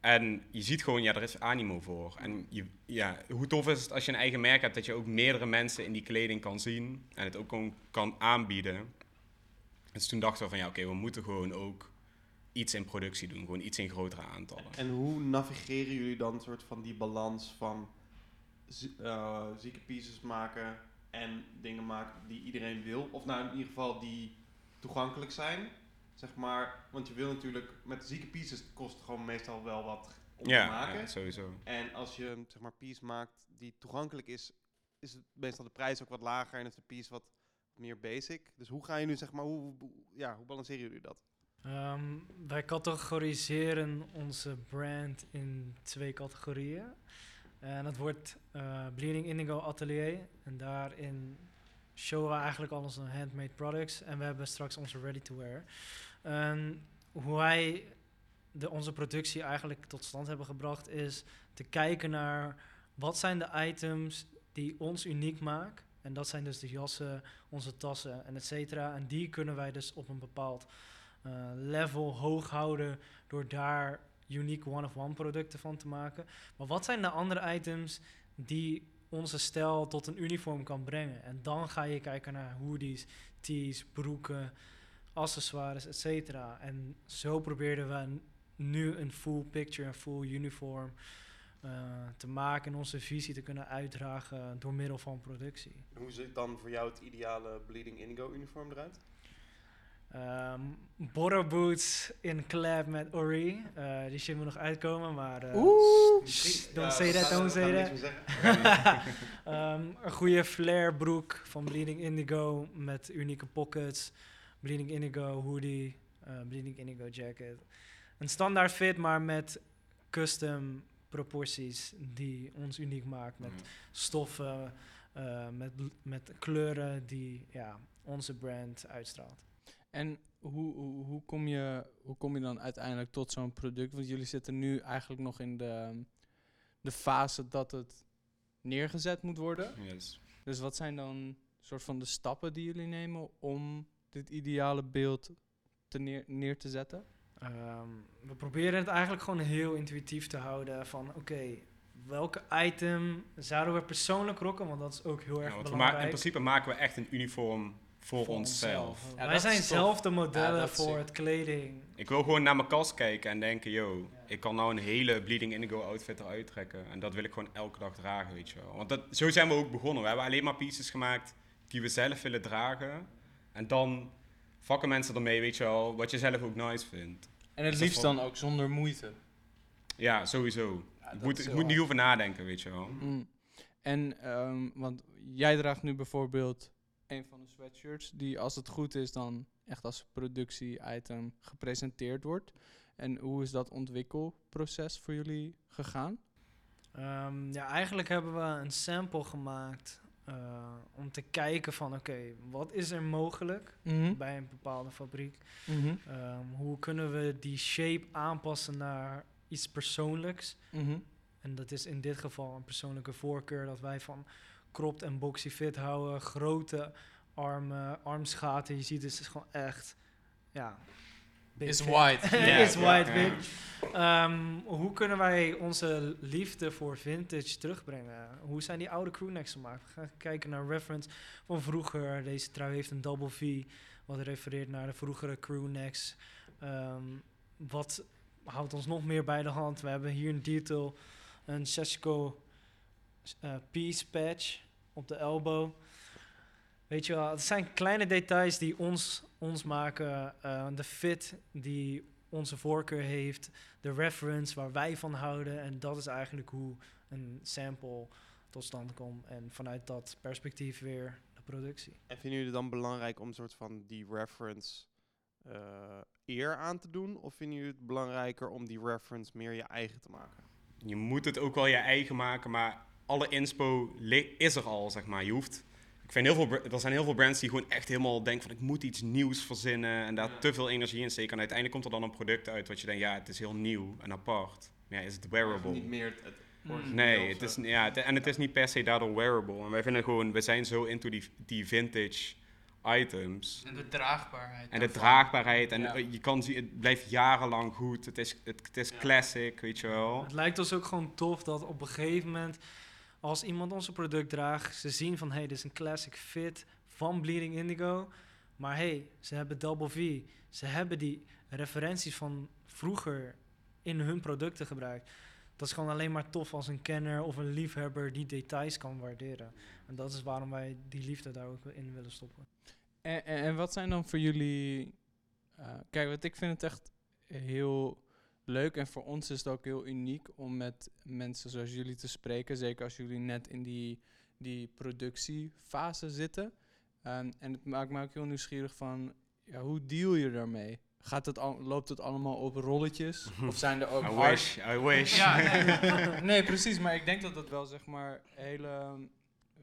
En je ziet gewoon, ja, er is animo voor. En je, ja, hoe tof is het als je een eigen merk hebt, dat je ook meerdere mensen in die kleding kan zien. En het ook gewoon kan aanbieden. Dus toen dachten we van, ja, oké, we moeten gewoon ook iets in productie doen. Gewoon iets in grotere aantallen. En hoe navigeren jullie dan soort van die balans van eh, zieke pieces maken en dingen maken die iedereen wil? Of nou in ieder geval die toegankelijk zijn, zeg maar. Want je wil natuurlijk, met zieke pieces kost gewoon meestal wel wat om te maken. ja, sowieso. En als je een zeg maar, piece maakt die toegankelijk is, is het meestal de prijs ook wat lager en is de piece wat meer basic. Dus hoe gaan jullie, zeg maar, hoe, hoe- ja, hoe balanceren jullie dat? Ehm, wij categoriseren onze brand in twee categorieën. En dat wordt eh, Bleeding Indigo Atelier. En daarin showen we eigenlijk al onze handmade products. En we hebben straks onze ready-to-wear. Hoe wij de, onze productie eigenlijk tot stand hebben gebracht... is te kijken naar wat zijn de items die ons uniek maken. En dat zijn dus de jassen, onze tassen en et cetera. En die kunnen wij dus op een bepaald level hoog houden door daar unieke one-of-one producten van te maken. Maar wat zijn de andere items die onze stijl tot een uniform kan brengen? En dan ga je kijken naar hoodies, tees, broeken, accessoires, et cetera. En zo probeerden we nu een full picture, een full uniform eh, te maken en onze visie te kunnen uitdragen door middel van productie. Hoe ziet dan voor jou het ideale Bleeding Indigo uniform eruit? Um, Borrow Boots in collab met Ori. Eh, die shit moet nog uitkomen, maar... eh, Oeh. shh, don't say that, don't say that. Ehm, een goede flare broek van Bleeding Indigo met unieke pockets. Bleeding Indigo hoodie, eh, Bleeding Indigo jacket. Een standaard fit, maar met custom proporties die ons uniek maakt. Met stoffen, eh, met, met kleuren die ja, onze brand uitstraalt. En hoe, hoe, hoe, kom je, hoe kom je dan uiteindelijk tot zo'n product? Want jullie zitten nu eigenlijk nog in de, de fase dat het neergezet moet worden. Yes. Dus wat zijn dan soort van de stappen die jullie nemen om dit ideale beeld te neer, neer te zetten? Ehm, we proberen het eigenlijk gewoon heel intuïtief te houden van oké, welke item zouden we persoonlijk rocken, want dat is ook heel erg Ja, belangrijk. in principe maken we echt een uniform voor, onszelf. Ja, Wij zijn zelf de modellen voor het kleding. Ik wil gewoon naar mijn kast kijken en denken, yo, ik kan nou een hele Bleeding Indigo outfit eruit trekken. En dat wil ik gewoon elke dag dragen, weet je wel. Want dat, zo zijn we ook begonnen. We hebben alleen maar pieces gemaakt die we zelf willen dragen. En dan vakken mensen ermee, weet je wel, wat je zelf ook nice vindt. En het liefst dan ook zonder moeite. Ja, sowieso. Ja, ik moet, ik moet niet over nadenken, weet je wel. Mm. En, ehm, want jij draagt nu bijvoorbeeld een van de sweatshirts die als het goed is dan echt als productie-item gepresenteerd wordt. En hoe is dat ontwikkelproces voor jullie gegaan? Ehm, ja, eigenlijk hebben we een sample gemaakt eh, om te kijken van oké, wat is er mogelijk Mhm. bij een bepaalde fabriek? Mhm. Ehm, hoe kunnen we die shape aanpassen naar iets persoonlijks? Mhm. En dat is in dit geval een persoonlijke voorkeur dat wij van cropped en boxy fit houden. Grote armen, armsgaten. Je ziet dus het is gewoon echt, ja... big Is fit. white. Ja, is bitch. Ehm, hoe kunnen wij onze liefde voor vintage terugbrengen? Hoe zijn die oude crewnecks gemaakt? We gaan kijken naar reference van vroeger. Deze trui heeft een double V, wat refereert naar de vroegere crewnecks. Ehm, wat houdt ons nog meer bij de hand? We hebben hier een detail, een Seshiko eh piece patch op de elbow. Weet je wel, het zijn kleine details die ons, ons maken. eh, de fit die onze voorkeur heeft. De reference waar wij van houden. En dat is eigenlijk hoe een sample tot stand komt. En vanuit dat perspectief weer de productie. En vinden jullie het dan belangrijk om een soort van die reference eh, eer aan te doen? Of vinden jullie het belangrijker om die reference meer je eigen te maken? Je moet het ook wel je eigen maken, maar alle inspo is er al, zeg maar. Je hoeft... Ik vind heel veel, er zijn heel veel brands die gewoon echt helemaal denken van ik moet iets nieuws verzinnen en daar te veel energie in steken. En uiteindelijk komt er dan een product uit wat je denkt, ja, het is heel nieuw en apart. Maar ja, is het wearable? Niet meer het, het origineel Nee, het is, zo. ja, het- en het is niet per se daardoor wearable. En wij vinden gewoon, we zijn zo into die, die vintage items. En de draagbaarheid. En de daarvan. draagbaarheid. En Ja. eh, je kan zien, het blijft jarenlang goed. Het is, het, het is classic, weet je wel. Het lijkt ons ook gewoon tof dat op een gegeven moment, als iemand onze product draagt, ze zien van hey, dit is een classic fit van Bleeding Indigo. Maar hey, ze hebben Double V. Ze hebben die referenties van vroeger in hun producten gebruikt. Dat is gewoon alleen maar tof als een kenner of een liefhebber die details kan waarderen. En dat is waarom wij die liefde daar ook in willen stoppen. En, en, wat zijn dan voor jullie... eh, kijk, want ik vind het echt heel leuk en voor ons is het ook heel uniek om met mensen zoals jullie te spreken. Zeker als jullie net in die, die productiefase zitten. Ehm, en het maakt me ook heel nieuwsgierig van, ja, hoe deal je daarmee? Gaat het al, loopt het allemaal op rolletjes? of zijn er ook I wish, I wish. Ja, nee, nee, precies. Maar ik denk dat dat wel zeg maar hele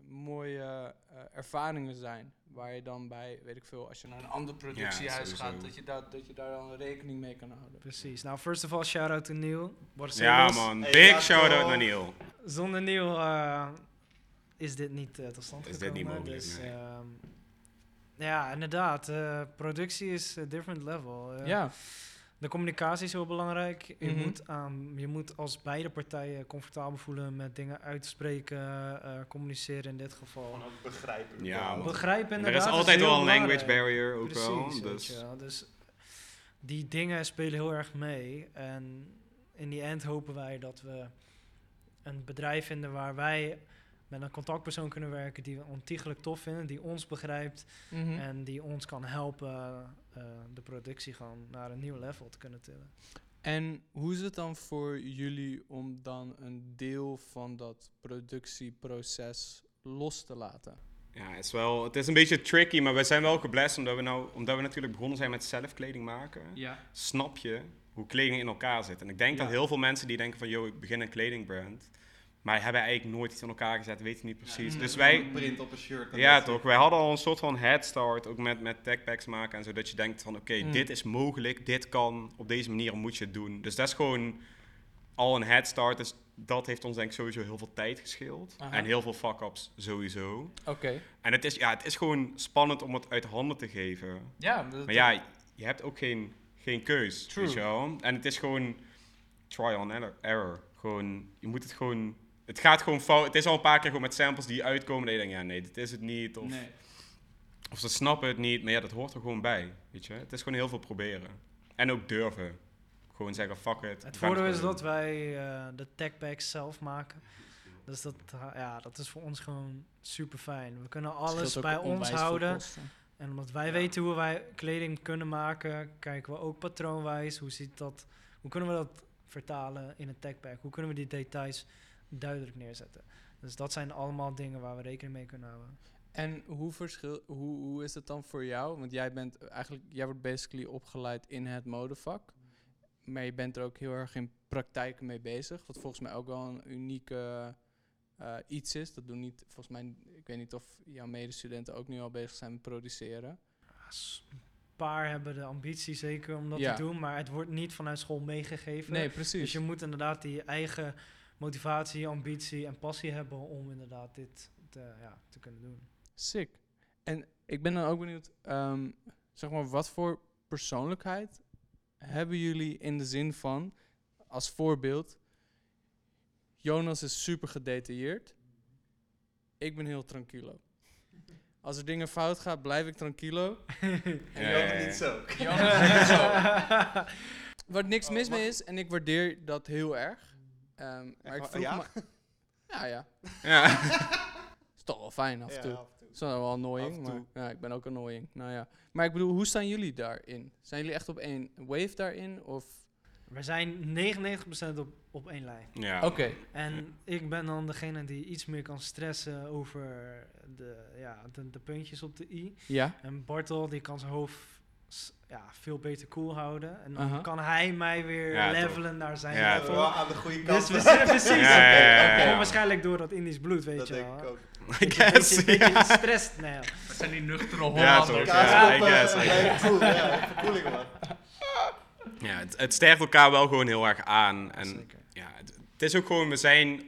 mooie eh, ervaringen zijn. Waar je dan bij, weet ik veel, als je naar een ander productiehuis gaat, dat je, daar, dat je daar dan rekening mee kan houden. Precies. Nou, first of all, shout-out to Neil. Ja, man. Big laat shout-out wel. naar Neil. Zonder Neil eh, is dit niet eh, tot stand Is dit gekomen. niet mogelijk, dus, nee. ehm, ja, inderdaad. eh, productie is a different level. Ja, De communicatie is heel belangrijk. Je, Mhm. moet, aan, je moet als beide partijen comfortabel voelen met dingen uitspreken, eh, communiceren in dit geval. Gewoon ook begrijpen. Ja. Begrijpen Er inderdaad. is altijd wel een language barrier ook Precies, wel. Dus. je. Dus die dingen spelen heel erg mee. En in die end hopen wij dat we een bedrijf vinden waar wij met een contactpersoon kunnen werken die we ontiegelijk tof vinden, die ons begrijpt mhm. en die ons kan helpen eh, de productie gewoon naar een nieuw level te kunnen tillen. En hoe is het dan voor jullie om dan een deel van dat productieproces los te laten? Ja, het is, wel, het is een beetje tricky, maar we zijn wel geblest omdat we, nou, omdat we natuurlijk begonnen zijn met zelf kleding maken. Ja. Snap je hoe kleding in elkaar zit. En ik denk Ja. dat heel veel mensen die denken van, yo, ik begin een kledingbrand. Maar hebben eigenlijk nooit iets aan elkaar gezet, weten niet precies. Ja, dus een wij, print op een shirt. ja toch, wij hadden al een soort van head start, ook met, met techpacks maken en zo, dat je denkt van oké, Mm. dit is mogelijk, dit kan, op deze manier moet je het doen. Dus dat is gewoon al een head start, dus dat heeft ons denk ik sowieso heel veel tijd gescheeld. Aha. En heel veel fuck-ups sowieso. Oké. En het is, ja, het is gewoon spannend om het uit handen te geven. Ja, dat- Maar ja, je hebt ook geen, geen keus, True. weet je wel. En het is gewoon trial and error- error. Gewoon, je moet het gewoon... Het gaat gewoon fout. Het is al een paar keer gewoon met samples die uitkomen dat je denkt, ja nee, dit is het niet. Of, nee. of ze snappen het niet. Maar ja, dat hoort er gewoon bij, weet je. Het is gewoon heel veel proberen. En ook durven. Gewoon zeggen, fuck it. Het voordeel is dat wij eh, de techpacks zelf maken. Dus dat, ha- ja, dat is voor ons gewoon super fijn. We kunnen alles bij ons houden. En omdat wij weten hoe wij kleding kunnen maken, kijken we ook patroonwijs. Hoe, ziet dat, hoe kunnen we dat vertalen in een techpack? Hoe kunnen we die details duidelijk neerzetten? Dus dat zijn allemaal dingen waar we rekening mee kunnen houden. En hoe, verschil, hoe, hoe is het dan voor jou? Want jij bent eigenlijk, jij wordt basically opgeleid in het modevak. Maar je bent er ook heel erg in praktijken mee bezig. Wat volgens mij ook wel een unieke eh, iets is. Dat doen niet, volgens mij, ik weet niet of jouw medestudenten ook nu al bezig zijn met produceren. Een paar hebben de ambitie zeker om dat Ja. te doen, maar het wordt niet vanuit school meegegeven. Nee, precies. Dus je moet inderdaad die eigen motivatie, ambitie en passie hebben om inderdaad dit te, ja, te kunnen doen. Sick. En ik ben dan ook benieuwd, ehm, zeg maar, wat voor persoonlijkheid hebben jullie in de zin van, als voorbeeld, Jonas is super gedetailleerd, ik ben heel tranquilo. Als er dingen fout gaan, blijf ik tranquilo. En ja. niet zo. Jonas is niet zo. Waar niks mis mee is, en ik waardeer dat heel erg. Ehm, maar ik vroeg ja? me... Ja, ja. Ja. Is toch wel fijn af en toe. Ja, af en toe. Dat is wel annoying, maar ja, ik ben ook annoying. Nou ja. Maar ik bedoel, hoe staan jullie daarin? Zijn jullie echt op één wave daarin? Of... We zijn 99% op, op één lijn. ja. Oké. En ik ben dan degene die iets meer kan stressen over de, ja, de, de puntjes op de i. Ja. En Bartel die kan zijn hoofd ja, veel beter cool houden. En dan Aha. kan hij mij weer Ja, toch. levelen naar zijn Ja, level. Wel aan de goede kant. Dus we precies. Ja, ja, ja, ja, ja. Gewoon waarschijnlijk door dat Indisch bloed, weet dat je denk wel. ik ook. I guess, beetje, beetje ja. gestrest. Nee, ja. Dat zijn die nuchtere Ja, Hollanders. Ja, I guess, I blijven cool, ja, verkoeling, man. Ja, het, het sterkt elkaar wel gewoon heel erg aan. En Zeker. ja, het, het is ook gewoon, we zijn,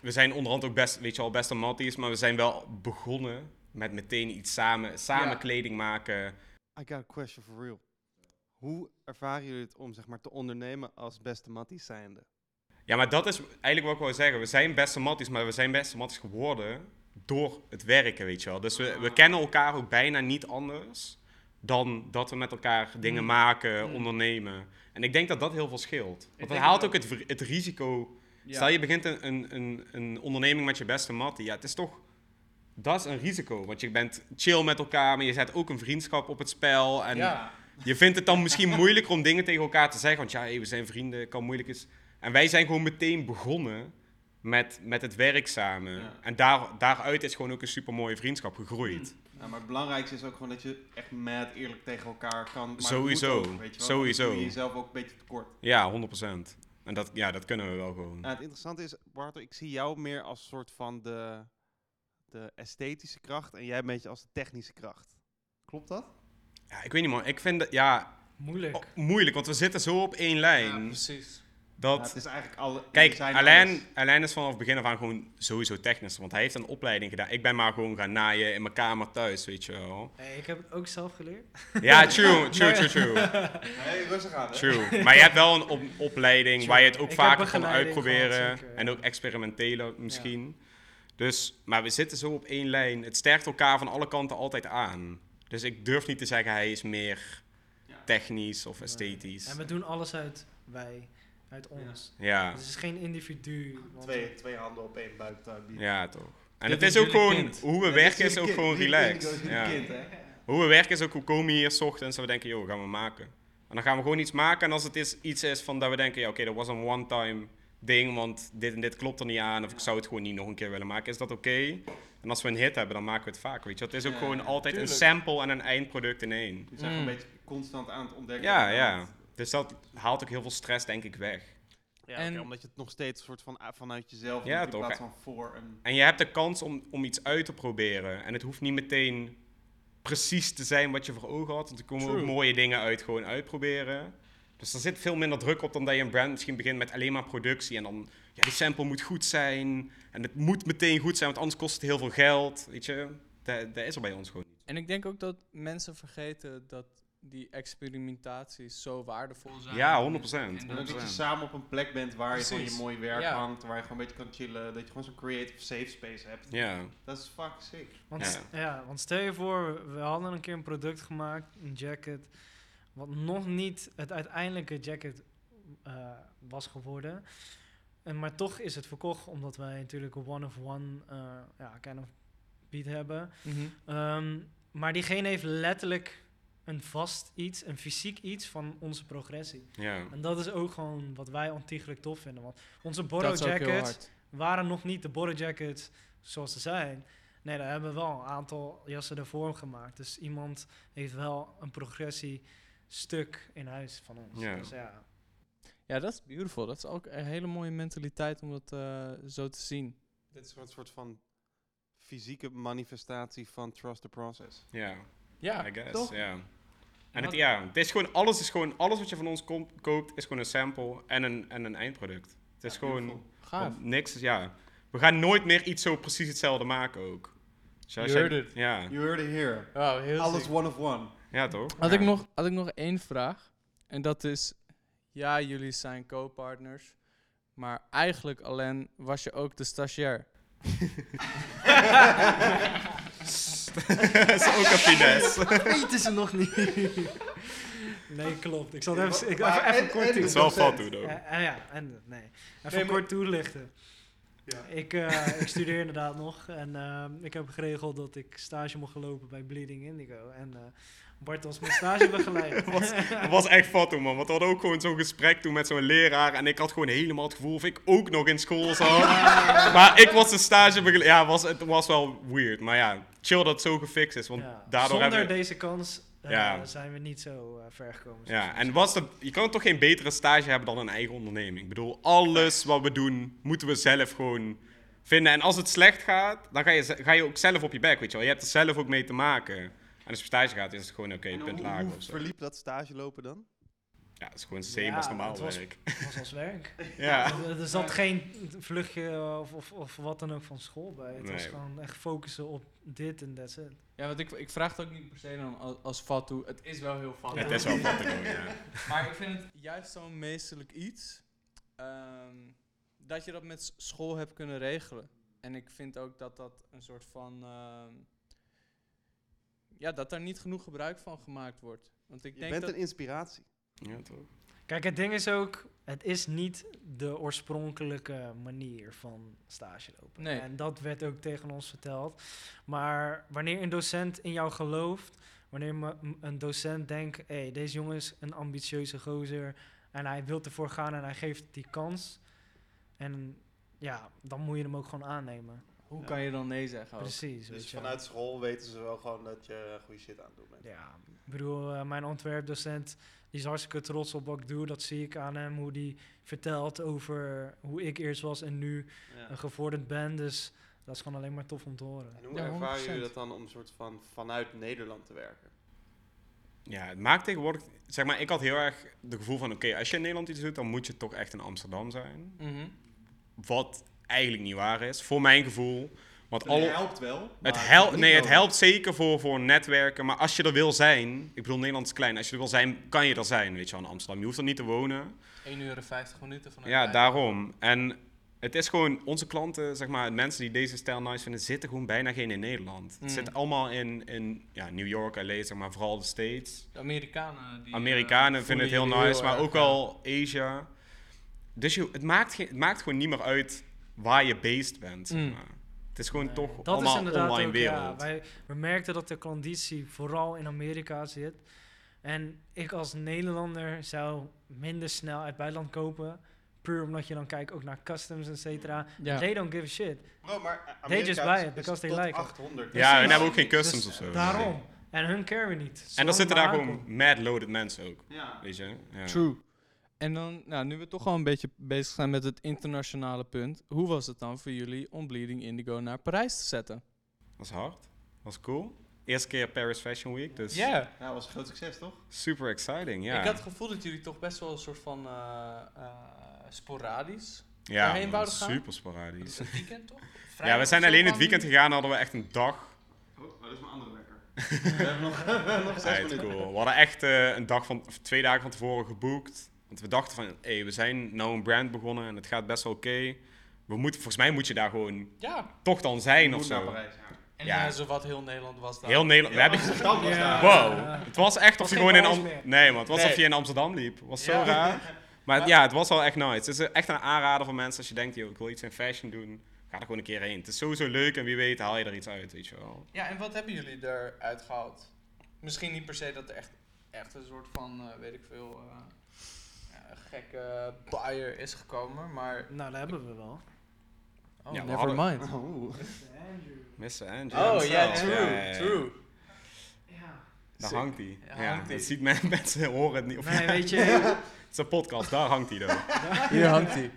we zijn onderhand ook best, weet je wel, best een matties, maar we zijn wel begonnen met meteen iets samen, samen Ja. kleding maken. I got a question for real. Hoe ervaren jullie het om zeg maar, te ondernemen als beste matties zijnde? Ja, maar dat is eigenlijk wat ik wou zeggen. We zijn beste matties, maar we zijn beste matties geworden door het werken, weet je wel. Dus we, we kennen elkaar ook bijna niet anders dan dat we met elkaar dingen Mm. maken, Mm. ondernemen. En ik denk dat dat heel veel scheelt. Want het haalt ook het, het risico Ja. Stel je begint een, een, een, een onderneming met je beste mattie. Ja, het is toch... Dat is een risico. Want je bent chill met elkaar, maar je zet ook een vriendschap op het spel. En ja. je vindt het dan misschien moeilijker om dingen tegen elkaar te zeggen. Want ja, hey, we zijn vrienden, het kan moeilijk is. En wij zijn gewoon meteen begonnen met, met het werk samen. Ja. En daar, daaruit is gewoon ook een super mooie vriendschap gegroeid. Ja, maar het belangrijkste is ook gewoon dat je echt mad eerlijk tegen elkaar kan. Maar Sowieso, ook, weet je wel, sowieso. Dan doe je jezelf ook een beetje tekort. Ja, 100%. En dat, ja, dat kunnen we wel gewoon. Nou, het interessante is, Bartel, ik zie jou meer als soort van de, de esthetische kracht en jij een beetje als de technische kracht. Klopt dat? Ja, ik weet niet man, ik vind het ja, Moeilijk. oh, moeilijk, want we zitten zo op één lijn. precies. dat, Ja, het is eigenlijk alle. Kijk, Alain. Alain is vanaf het begin af aan gewoon sowieso technisch. Want hij heeft een opleiding gedaan. Ik ben maar gewoon gaan naaien in mijn kamer thuis, weet je wel. Hey, ik heb het ook zelf geleerd. Ja, true, true, true, true. Nee, rustig aan. Hè? True. Maar je hebt wel een op- opleiding True. waar je het ook Ik vaker kan uitproberen. en ja. ook experimentele misschien. Dus, maar we zitten zo op één lijn. Het sterkt elkaar van alle kanten altijd aan. Dus ik durf niet te zeggen hij is meer technisch of esthetisch. En we doen alles uit wij, uit ons. Ja, Dus het is geen individu. Twee, twee handen op één bieden. ja toch. En Dit het is ook gewoon, hoe we werken is ook gewoon relaxed. Ja. kind, hè? Hoe we werken is ook, hoe komen we hier 's ochtends en we denken, joh, gaan we maken. En dan gaan we gewoon iets maken en als het is, iets is van dat we denken, ja oké, dat was een one-time ding, want dit en dit klopt er niet aan, of ik zou het gewoon niet nog een keer willen maken, is dat oké? En als we een hit hebben, dan maken we het vaak, weet je. Het is ook Ja, gewoon altijd tuurlijk. een sample en een eindproduct in één. Je zijn Mm. gewoon een beetje constant aan het ontdekken. Ja, ja. het- Dus dat haalt ook heel veel stress, denk ik, weg. Ja, En- omdat je het nog steeds soort van ah, vanuit jezelf Ja, doet in plaats van voor een... En je hebt de kans om, om iets uit te proberen. En het hoeft niet meteen precies te zijn wat je voor ogen had. Want er komen ook mooie dingen uit gewoon uitproberen. Dus er zit veel minder druk op dan dat je een brand misschien begint met alleen maar productie. En dan, ja, die sample moet goed zijn. En het moet meteen goed zijn, want anders kost het heel veel geld. Weet je, dat, dat is er bij ons gewoon niet. En ik denk ook dat mensen vergeten dat die experimentaties zo waardevol zijn. Ja, 100%. En En dat- je 100%. samen op een plek bent waar je gewoon je mooi werk Ja. hangt, waar je gewoon een beetje kan chillen, dat je gewoon zo'n creative safe space hebt. Ja, Dat is fucking sick. Want, Ja. ja, want stel je voor, we hadden een keer een product gemaakt, een jacket, wat nog niet het uiteindelijke jacket eh, was geworden. En, maar toch is het verkocht, omdat wij natuurlijk een one-of-one eh, ja, kind of beat hebben. Mhm. Ehm, maar diegene heeft letterlijk een vast iets, een fysiek iets van onze progressie. ja. En dat is ook gewoon wat wij ontiegelijk tof vinden. Want onze borrow jackets waren nog niet de border jackets zoals ze zijn. Nee, daar hebben we wel een aantal jassen ervoor gemaakt. Dus iemand heeft wel een progressiestuk in huis van ons. Ja. Dus ja, Ja, dat is beautiful. Dat is ook een hele mooie mentaliteit om dat eh, zo te zien. Dit is een soort van fysieke manifestatie van trust the process. ja. Ja, I guess, toch? ja. En het, ja, het is gewoon, alles is gewoon, alles wat je van ons komt, koopt, is gewoon een sample en een, en een eindproduct. Het is Ja, gewoon, gaaf. niks, is- ja. We gaan nooit meer iets zo precies hetzelfde maken ook. Dus als You heard it. Ja, You heard it here. Heel Alles sick. one of one. Ja toch? Had, ja. ik nog, had ik nog één vraag. En dat is, ja, jullie zijn co-partners. Maar eigenlijk, alleen was je ook de stagiair. Dat is ook een finesse. weten ze nog niet. nee, klopt. Ik zal het even, ik, even, even en- kort en Het is wel doen. Ja, eh, ja, en nee. Even Nee, kort toelichten. Ja. Ik, eh, ik studeer inderdaad nog en ehm, ik heb geregeld dat ik stage mocht lopen bij Bleeding Indigo. En eh, Bart was mijn stagebegeleider. Dat was echt fout man. Want we hadden ook gewoon zo'n gesprek toen met zo'n leraar. En ik had gewoon helemaal het gevoel of ik ook nog in school zat. maar ik was de stagebegeleider. Ja, was, het was wel weird. Maar ja, chill dat het zo gefixt is. Want Ja, daardoor Zonder we... deze kans eh, Ja. zijn we niet zo eh, ver gekomen. Ja, en was je kan toch geen betere stage hebben dan een eigen onderneming. Ik bedoel, alles wat we doen, moeten we zelf gewoon vinden. En als het slecht gaat, dan ga je, ga je ook zelf op je bek, weet je wel. Je hebt er zelf ook mee te maken. En als je op stage gaat, is het gewoon oké, En punt hoe, lager hoe of zo. verliep dat stage lopen dan? Ja, het is gewoon same Ja, als normaal het was- werk. Het was als werk. Ja. Er, er zat geen vluchtje of, of, of wat dan ook van school bij. Het was gewoon echt focussen op dit en that's it. Ja, want ik, ik vraag het ook niet per se dan als, als fatu. Het is wel heel fatu. Het is wel wat te doen, ja. Maar ik vind het juist zo'n meestelijk iets. ehm, dat je dat met school hebt kunnen regelen. En ik vind ook dat dat een soort van. ehm, ja, dat daar niet genoeg gebruik van gemaakt wordt. Want ik Je denk bent dat. een inspiratie. Ja, toch? Kijk, het ding is ook, het is niet de oorspronkelijke manier van stage lopen. Nee. En dat werd ook tegen ons verteld. Maar wanneer een docent in jou gelooft, wanneer een docent denkt, hé, hey, deze jongen is een ambitieuze gozer en hij wil ervoor gaan en hij geeft die kans. En ja, dan moet je hem ook gewoon aannemen. Hoe Ja. kan je dan nee zeggen? ook? Precies. weet Dus je. vanuit school weten ze wel gewoon dat je goede shit aan het doen bent. Ja, ik bedoel, eh, mijn ontwerpdocent die is hartstikke trots op wat ik doe. Dat zie ik aan hem, hoe die vertelt over hoe ik eerst was en nu Ja. gevorderd ben. Dus dat is gewoon alleen maar tof om te horen. En hoe Ja, ervaren 100%. jullie dat dan om een soort van vanuit Nederland te werken? Ja, het maakt tegenwoordig... Zeg maar, ik had heel erg het gevoel van... Oké, als je in Nederland iets doet, dan moet je toch echt in Amsterdam zijn. Mhm. Wat eigenlijk niet waar is, voor mijn gevoel. Want alle, helpt wel. Het, helpt, nee, het helpt zeker voor, voor netwerken. Maar als je er wil zijn, ik bedoel, Nederland is klein. Als je er wil zijn, kan je er zijn, weet je wel, in Amsterdam. Je hoeft er niet te wonen. 1 uur en 50 minuten vanuit Ja, daarom. En het is gewoon, onze klanten, zeg maar, mensen die deze stijl nice vinden, zitten gewoon bijna geen in Nederland. Mm. Het zit allemaal in, in ja, New York, LA, zeg maar, vooral de States. De Amerikanen. Die, Amerikanen eh, vinden het heel nice, maar erg, ook wel Asia. Dus je, het, maakt geen, het maakt gewoon niet meer uit waar je based bent, zeg Mm. maar. Het is gewoon Nee, toch dat allemaal is inderdaad online ook, wereld. Ja, wij, we merkten dat de conditie vooral in Amerika zit. En ik als Nederlander zou minder snel uit buitenland kopen. Puur omdat je dan kijkt ook naar customs, et cetera. Ja. They don't give a shit. Bro, maar They just buy it because they like it. 800. Ja, hun Precies. hebben ook geen customs Dus of zo. Daarom. En hun care we niet. En dan zitten daar gewoon mad loaded mensen ook, Ja. weet je. Ja. True. En dan, nou, nu we toch al een beetje bezig zijn met het internationale punt. Hoe was het dan voor jullie om Bleeding Indigo naar Parijs te zetten? was hard. was cool. Eerste keer Paris Fashion Week, dus Ja, Ja, was een groot succes, toch? super exciting. Ja, ik had het gevoel dat jullie toch best wel een soort van eh, eh, sporadisch. ja daarheen wouden gaan? super sporadisch. Het weekend toch? Ja, we zijn alleen het weekend gegaan, hadden we echt een dag. Oh, dat is mijn andere wekker. we hebben nog, nog zes minuten. cool. We hadden echt eh, een dag van, of twee dagen van tevoren geboekt. Want we dachten van, hé, we zijn nou een brand begonnen en het gaat best wel oké. We moeten, volgens mij moet je daar gewoon Ja, toch dan zijn of naar zo. Parijs, ja. en Ja. ja. zowat heel Nederland was daar. Heel Nederland. we hebben, Amsterdam was Ja. daar. wow. Het was echt of was je gewoon in Parijs Am- meer. Nee, man. Het was Nee. of je in Amsterdam liep. Het was zo raar. Maar ja, het was wel echt nice. Het is echt een aanrader voor mensen als je denkt, joh, ik wil iets in fashion doen. Ga er gewoon een keer heen. Het is sowieso leuk en wie weet haal je er iets uit, weet je wel. Ja, en wat hebben jullie eruit gehaald? Misschien niet per se dat er echt, echt een soort van, eh, weet ik veel, eh, gekke buyer is gekomen, maar... Nou, dat hebben we wel. Oh, Ja, we never mind. Oeh. Mr. Andrew. Oh, ja, true, true. Ja. Daar Sick. hangt hij. Ja, Ja, dat ziet men, mensen horen het niet. Of Nee, weet je, Het is een podcast, daar hangt hij dan. Hier hangt hij.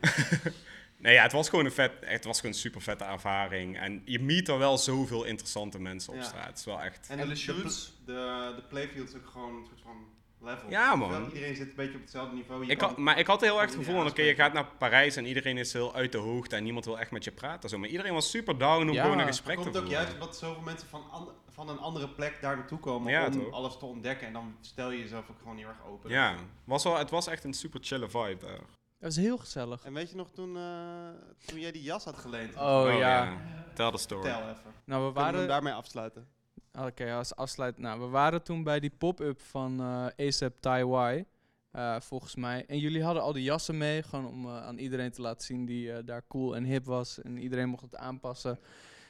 Nee, ja, het was gewoon een vet, het was gewoon een super vette ervaring. En je meet er wel zoveel interessante mensen op Ja. straat. Het is wel echt. En, de, shoots? de, de playfield is ook gewoon een soort van level. Ja, man. Terwijl Iedereen zit een beetje op hetzelfde niveau. Je Ik kan- had, maar ik had heel erg het gevoel, van, oké, je gaat naar Parijs en iedereen is heel uit de hoogte en niemand wil echt met je praten. Zo. Maar iedereen was super down om Ja. gewoon een gesprek komt te ook voeren. juist omdat zoveel mensen van, an- van een andere plek daar naartoe komen Ja, om toch? alles te ontdekken. En dan stel je jezelf ook gewoon heel erg open. Ja, was wel, het was echt een super chille vibe daar. Dat was heel gezellig. En weet je nog toen, eh, toen jij die jas had geleend? Oh, ja. Tel de story. Vertel even. Nou, we Kunnen we waren... hem daarmee afsluiten? Oké, als afsluit. Nou, we waren toen bij die pop-up van eh ASAP Taiwan, eh volgens mij. En jullie hadden al die jassen mee, gewoon om eh, aan iedereen te laten zien die daar cool en hip was. En iedereen mocht het aanpassen.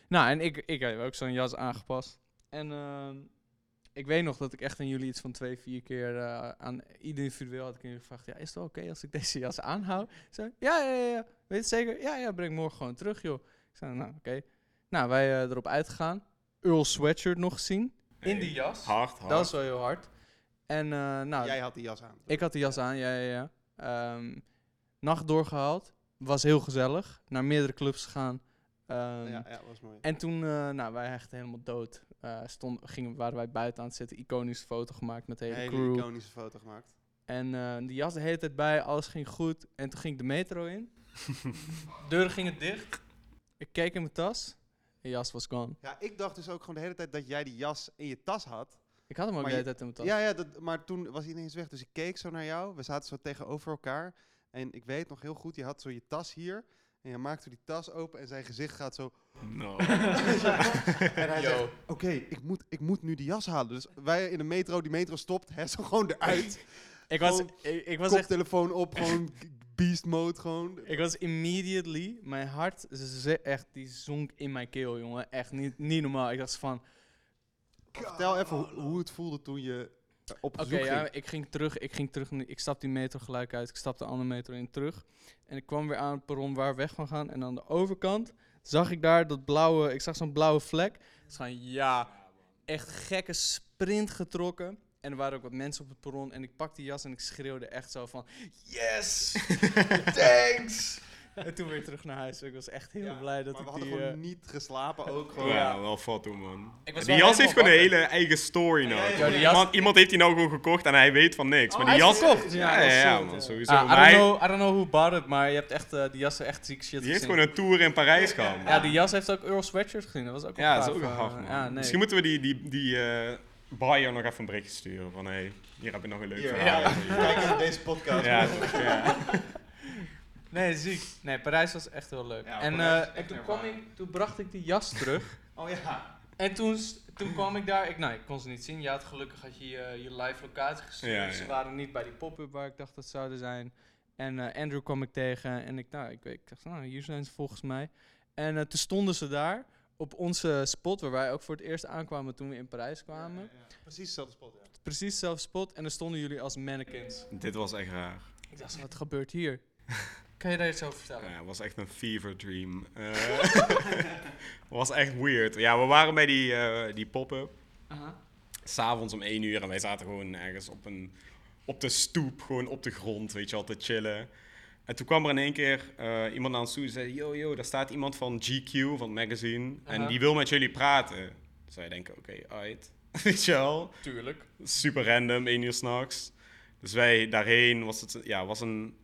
Nou, en ik, ik heb ook zo'n jas aangepast. En ehm, ik weet nog dat ik echt aan jullie iets van twee, vier keer aan individueel had ik jullie gevraagd. Ja, is het oké als ik deze jas aanhoud? Zo, ja, ja, ja, ja. Weet zeker? Ja, ja, breng morgen gewoon terug, joh. Ik zei, nou, oké. Nou, wij erop uitgegaan. Earl Sweatshirt nog gezien. In die jas. Hard, hard. Dat is wel heel hard. En eh, nou, Jij had die jas aan. ik had de jas aan, ja, ja, ja. Ehm, nacht doorgehaald. Was heel gezellig. Naar meerdere clubs gegaan. Ehm, Ja, ja, was mooi. En toen, eh, nou, wij echt helemaal dood. Eh stond, gingen, waren wij buiten aan het zitten. Iconische foto gemaakt met de Een hele hele crew. iconische foto gemaakt. En eh die jas de hele tijd bij, alles ging goed. En toen ging ik de metro in. Deuren gingen dicht. Ik keek in mijn tas. De jas was gone. Ja, ik dacht dus ook gewoon de hele tijd dat jij die jas in je tas had. Ik had hem ook de hele je- tijd in mijn tas. Ja, ja dat, maar toen was hij ineens weg. Dus ik keek zo naar jou. We zaten zo tegenover elkaar. En ik weet nog heel goed, je had zo je tas hier. En je maakte die tas open en zijn gezicht gaat zo... No. En hij Yo. zegt, oké, ik, moet, ik moet nu die jas halen. Dus wij in de metro, die metro stopt, hij zo gewoon eruit. Ik was, ik, ik was echt Koptelefoon op, gewoon beast mode gewoon. Ik was immediately, mijn hart, ze echt, die zonk in mijn keel, jongen. Echt niet, niet normaal. Ik dacht van, Vertel even hoe, hoe het voelde toen je eh, op oké, bezoek ja, ging. ik ging terug, ik ging terug, ik stapte die metro gelijk uit, ik stapte de andere metro in terug. En ik kwam weer aan het perron waar we weg van gaan. En aan de overkant zag ik daar dat blauwe, ik zag zo'n blauwe vlek. Dus van, ja, echt gekke sprint getrokken. En er waren ook wat mensen op het perron. En ik pakte die jas en ik schreeuwde echt zo van, yes, thanks. en toen weer terug naar huis. Ik was echt heel Ja, blij dat maar we ik hadden die... gewoon eh, niet geslapen ook. Gewoon. Ja, wel foto man. Ik was die wel jas heeft gewoon een hele eigen story nou. Ja, ja, ja, die jas- iemand, iemand heeft die nou gewoon gekocht en hij weet van niks. Oh, maar die jas... is verkocht? Ja, Ja, man, sowieso. Ah, I, don't hij- know, I don't know who bought it, maar je hebt echt eh, die jassen echt ziek shit die heeft gezien. gewoon een tour in Parijs gehad. Ja, die jas heeft ook Earl Sweatshirt gezien. Dat was ook wel Ja, dat is gaaf, ook een eh, hard, man. Ja, nee. Misschien moeten we die, die, die eh, buyer nog even een berichtje sturen. Van, hé, hey, hier heb je nog een leuk verhaal. ja. Kijk even deze podcast. Ja. Nee, ziek. Nee, Parijs was echt heel leuk. Ja, en Parijs eh, en toen, kwam ik, toen bracht ik die jas terug. Oh ja. en toen, toen kwam ik daar. Ik, nou, ik kon ze niet zien. Je had gelukkig had je je, je live locatie gestuurd. Ja, Ze ja. waren niet bij die pop-up waar ik dacht dat ze zouden zijn. En eh, Andrew kwam ik tegen. En ik, nou, ik, weet- ik dacht, nou, hier zijn ze volgens mij. En eh, toen stonden ze daar op onze spot, waar wij ook voor het eerst aankwamen toen we in Parijs kwamen. Precies dezelfde spot, ja. Precies dezelfde spot. En dan stonden jullie als mannequins. Dit was echt raar. Ik dacht, wat gebeurt hier? kan je daar iets over vertellen? Ja, het was echt een fever dream. Eh, was echt weird. Ja, we waren bij die, eh, die pop-up. Aha. S'avonds om 1 uur en wij zaten gewoon ergens op een op de stoep, gewoon op de grond, weet je wel, te chillen. En toen kwam er in één keer eh, iemand naar ons toe en zei, yo, yo, daar staat iemand van GQ, van het magazine, en die wil met jullie praten. Dus wij denken, oké, uit. weet je wel. Tuurlijk. Super random, één uur s'nachts. Dus wij daarheen, was het, ja, was een,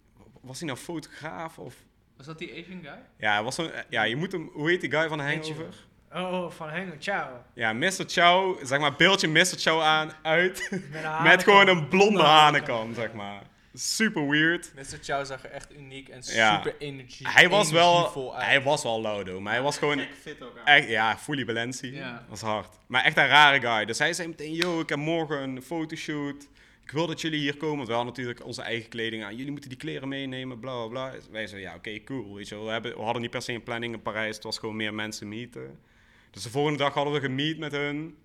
was hij nou fotograaf of... Was dat die Asian guy? Ja, hij was een, ja, je moet hem, hoe heet die guy van. Hangover? Oh, van Hengo, ciao. Ja, Mr. Chow, zeg maar, beeldje Mr. Chow aan, uit, Met, een met gewoon een blonde hanenkam, zeg maar. Super weird. Mr. Chow zag er echt uniek en Ja. super energie, Hij was wel, energievol uit. hij was wel laudo, maar hij was gewoon fit ook aan. echt, ja, fully Balenci. Ja. was hard. Maar echt een rare guy. Dus hij zei meteen, yo, ik heb morgen een fotoshoot. Ik wil dat jullie hier komen, want we hadden natuurlijk onze eigen kleding aan. Jullie moeten die kleren meenemen, bla bla bla. Wij zeiden, ja, oké, cool. Weet je wel. We, hebben, we hadden niet per se een planning in Parijs, het was gewoon meer mensen meeten. Dus de volgende dag hadden we gemeet met hun.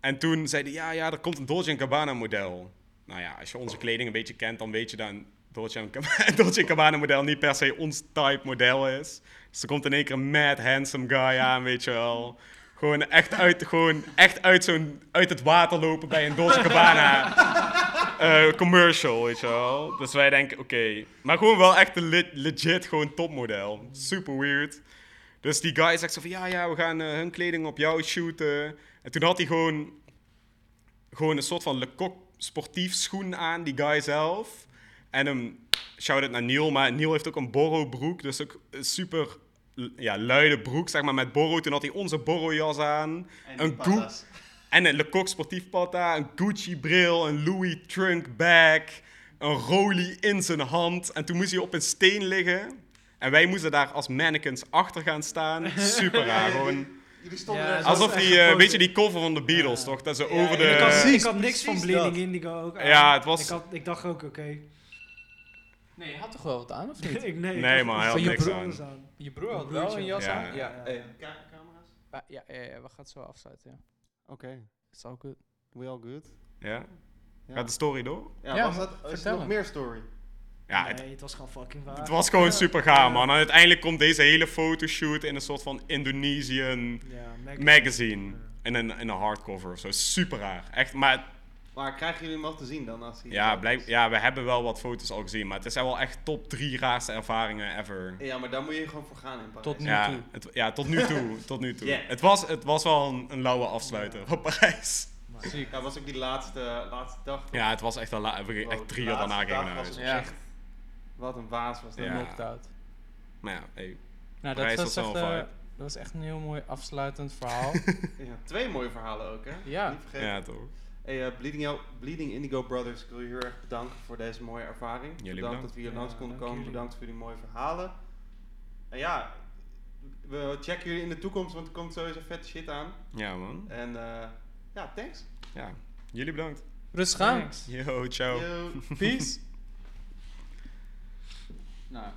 En toen zeiden, ja, ja, er komt een Dolce Gabbana model. Nou ja, als je onze kleding een beetje kent, dan weet je dat een Dolce Dolce Gabbana model niet per se ons type model is. Dus er komt in één keer een mad handsome guy aan, weet je wel. Gewoon echt uit, gewoon echt uit, zo'n, uit het water lopen bij een Dolce Gabbana eh, commercial, weet je wel. Dus wij denken, oké. Maar gewoon wel echt een le- legit, gewoon topmodel. Super weird. Dus die guy zegt zo van, ja, ja, we gaan eh, hun kleding op jou shooten. En toen had hij gewoon, gewoon een soort van Le Coq sportief schoen aan, die guy zelf. En een shout-out naar Neil, maar Neil heeft ook een Borro broek, dus ook een super ja, luide broek, zeg maar, met Borro. Toen had hij onze Borro-jas aan. een Goo- en een Le Coq sportief patta, een Gucci bril, een Louis trunk bag, een Roly in zijn hand. En toen moest hij op een steen liggen. En wij moesten daar als mannequins achter gaan staan. Super raar, gewoon. Jullie stonden Ja, er zo- Alsof die, eh, weet je, die cover van de Beatles, Ja. toch? Dat ze Ja, over ja, de... ik, had, precies, ik had niks van precies Bleeding dat. Indigo ook aan. Ja, het was- Ik, had, ik dacht ook, oké. Nee, je had toch wel wat aan, of niet? ik, nee, Nee, man, hij had niks aan. Je broer had wel een jas had- aan? Ja. Ja, Ja. eh, Ka- camera's? ja, ja, ja, we gaan het zo afsluiten, ja. Oké, It's all good. we all good. Ja? Ja. Gaat de story door? Ja, Ja, was dat, is er vertel nog hem. meer story? Ja, het, nee, het was gewoon fucking waar. het was gewoon super gaaf, man. En uiteindelijk komt deze hele fotoshoot in een soort van Indonesian Ja, magazine. In een, in een hardcover of zo. Super raar. Echt, maar Maar krijgen jullie hem al te zien dan? Als hij ja, blijk, ja, we hebben wel wat foto's al gezien. Maar het zijn wel echt top drie raarste ervaringen ever. Ja, maar daar moet je gewoon voor gaan in Parijs. Tot nu Ja, toe. het, ja, tot nu toe. tot nu toe. Ja. Het, was, het was wel een, een lauwe afsluiter van Parijs. Ziek. Ja, was ook die laatste, laatste dag. toch? Ja, het was echt, een la- we- Wow, echt drie de uur daarna gingen naar was huis. Ja. echt- Wat een waas was dat. Ja. Maar ja, hey, Nou, dat was, echt, eh, dat was echt een heel mooi afsluitend verhaal. Ja, twee mooie verhalen ook, hè? Ja. Niet vergeten. ja toch. Hey, eh, Bleeding, Bleeding Indigo Brothers, ik wil je heel erg bedanken voor deze mooie ervaring. Jullie bedankt bedankt. dat we hier Ja, langs konden komen. jullie. Bedankt voor die mooie verhalen. En ja, we checken jullie in de toekomst, want er komt sowieso vette shit aan. Ja man. En eh, ja, thanks. Ja, jullie bedankt. Rustig aan. Yo, ciao. Yo. Peace. Nou,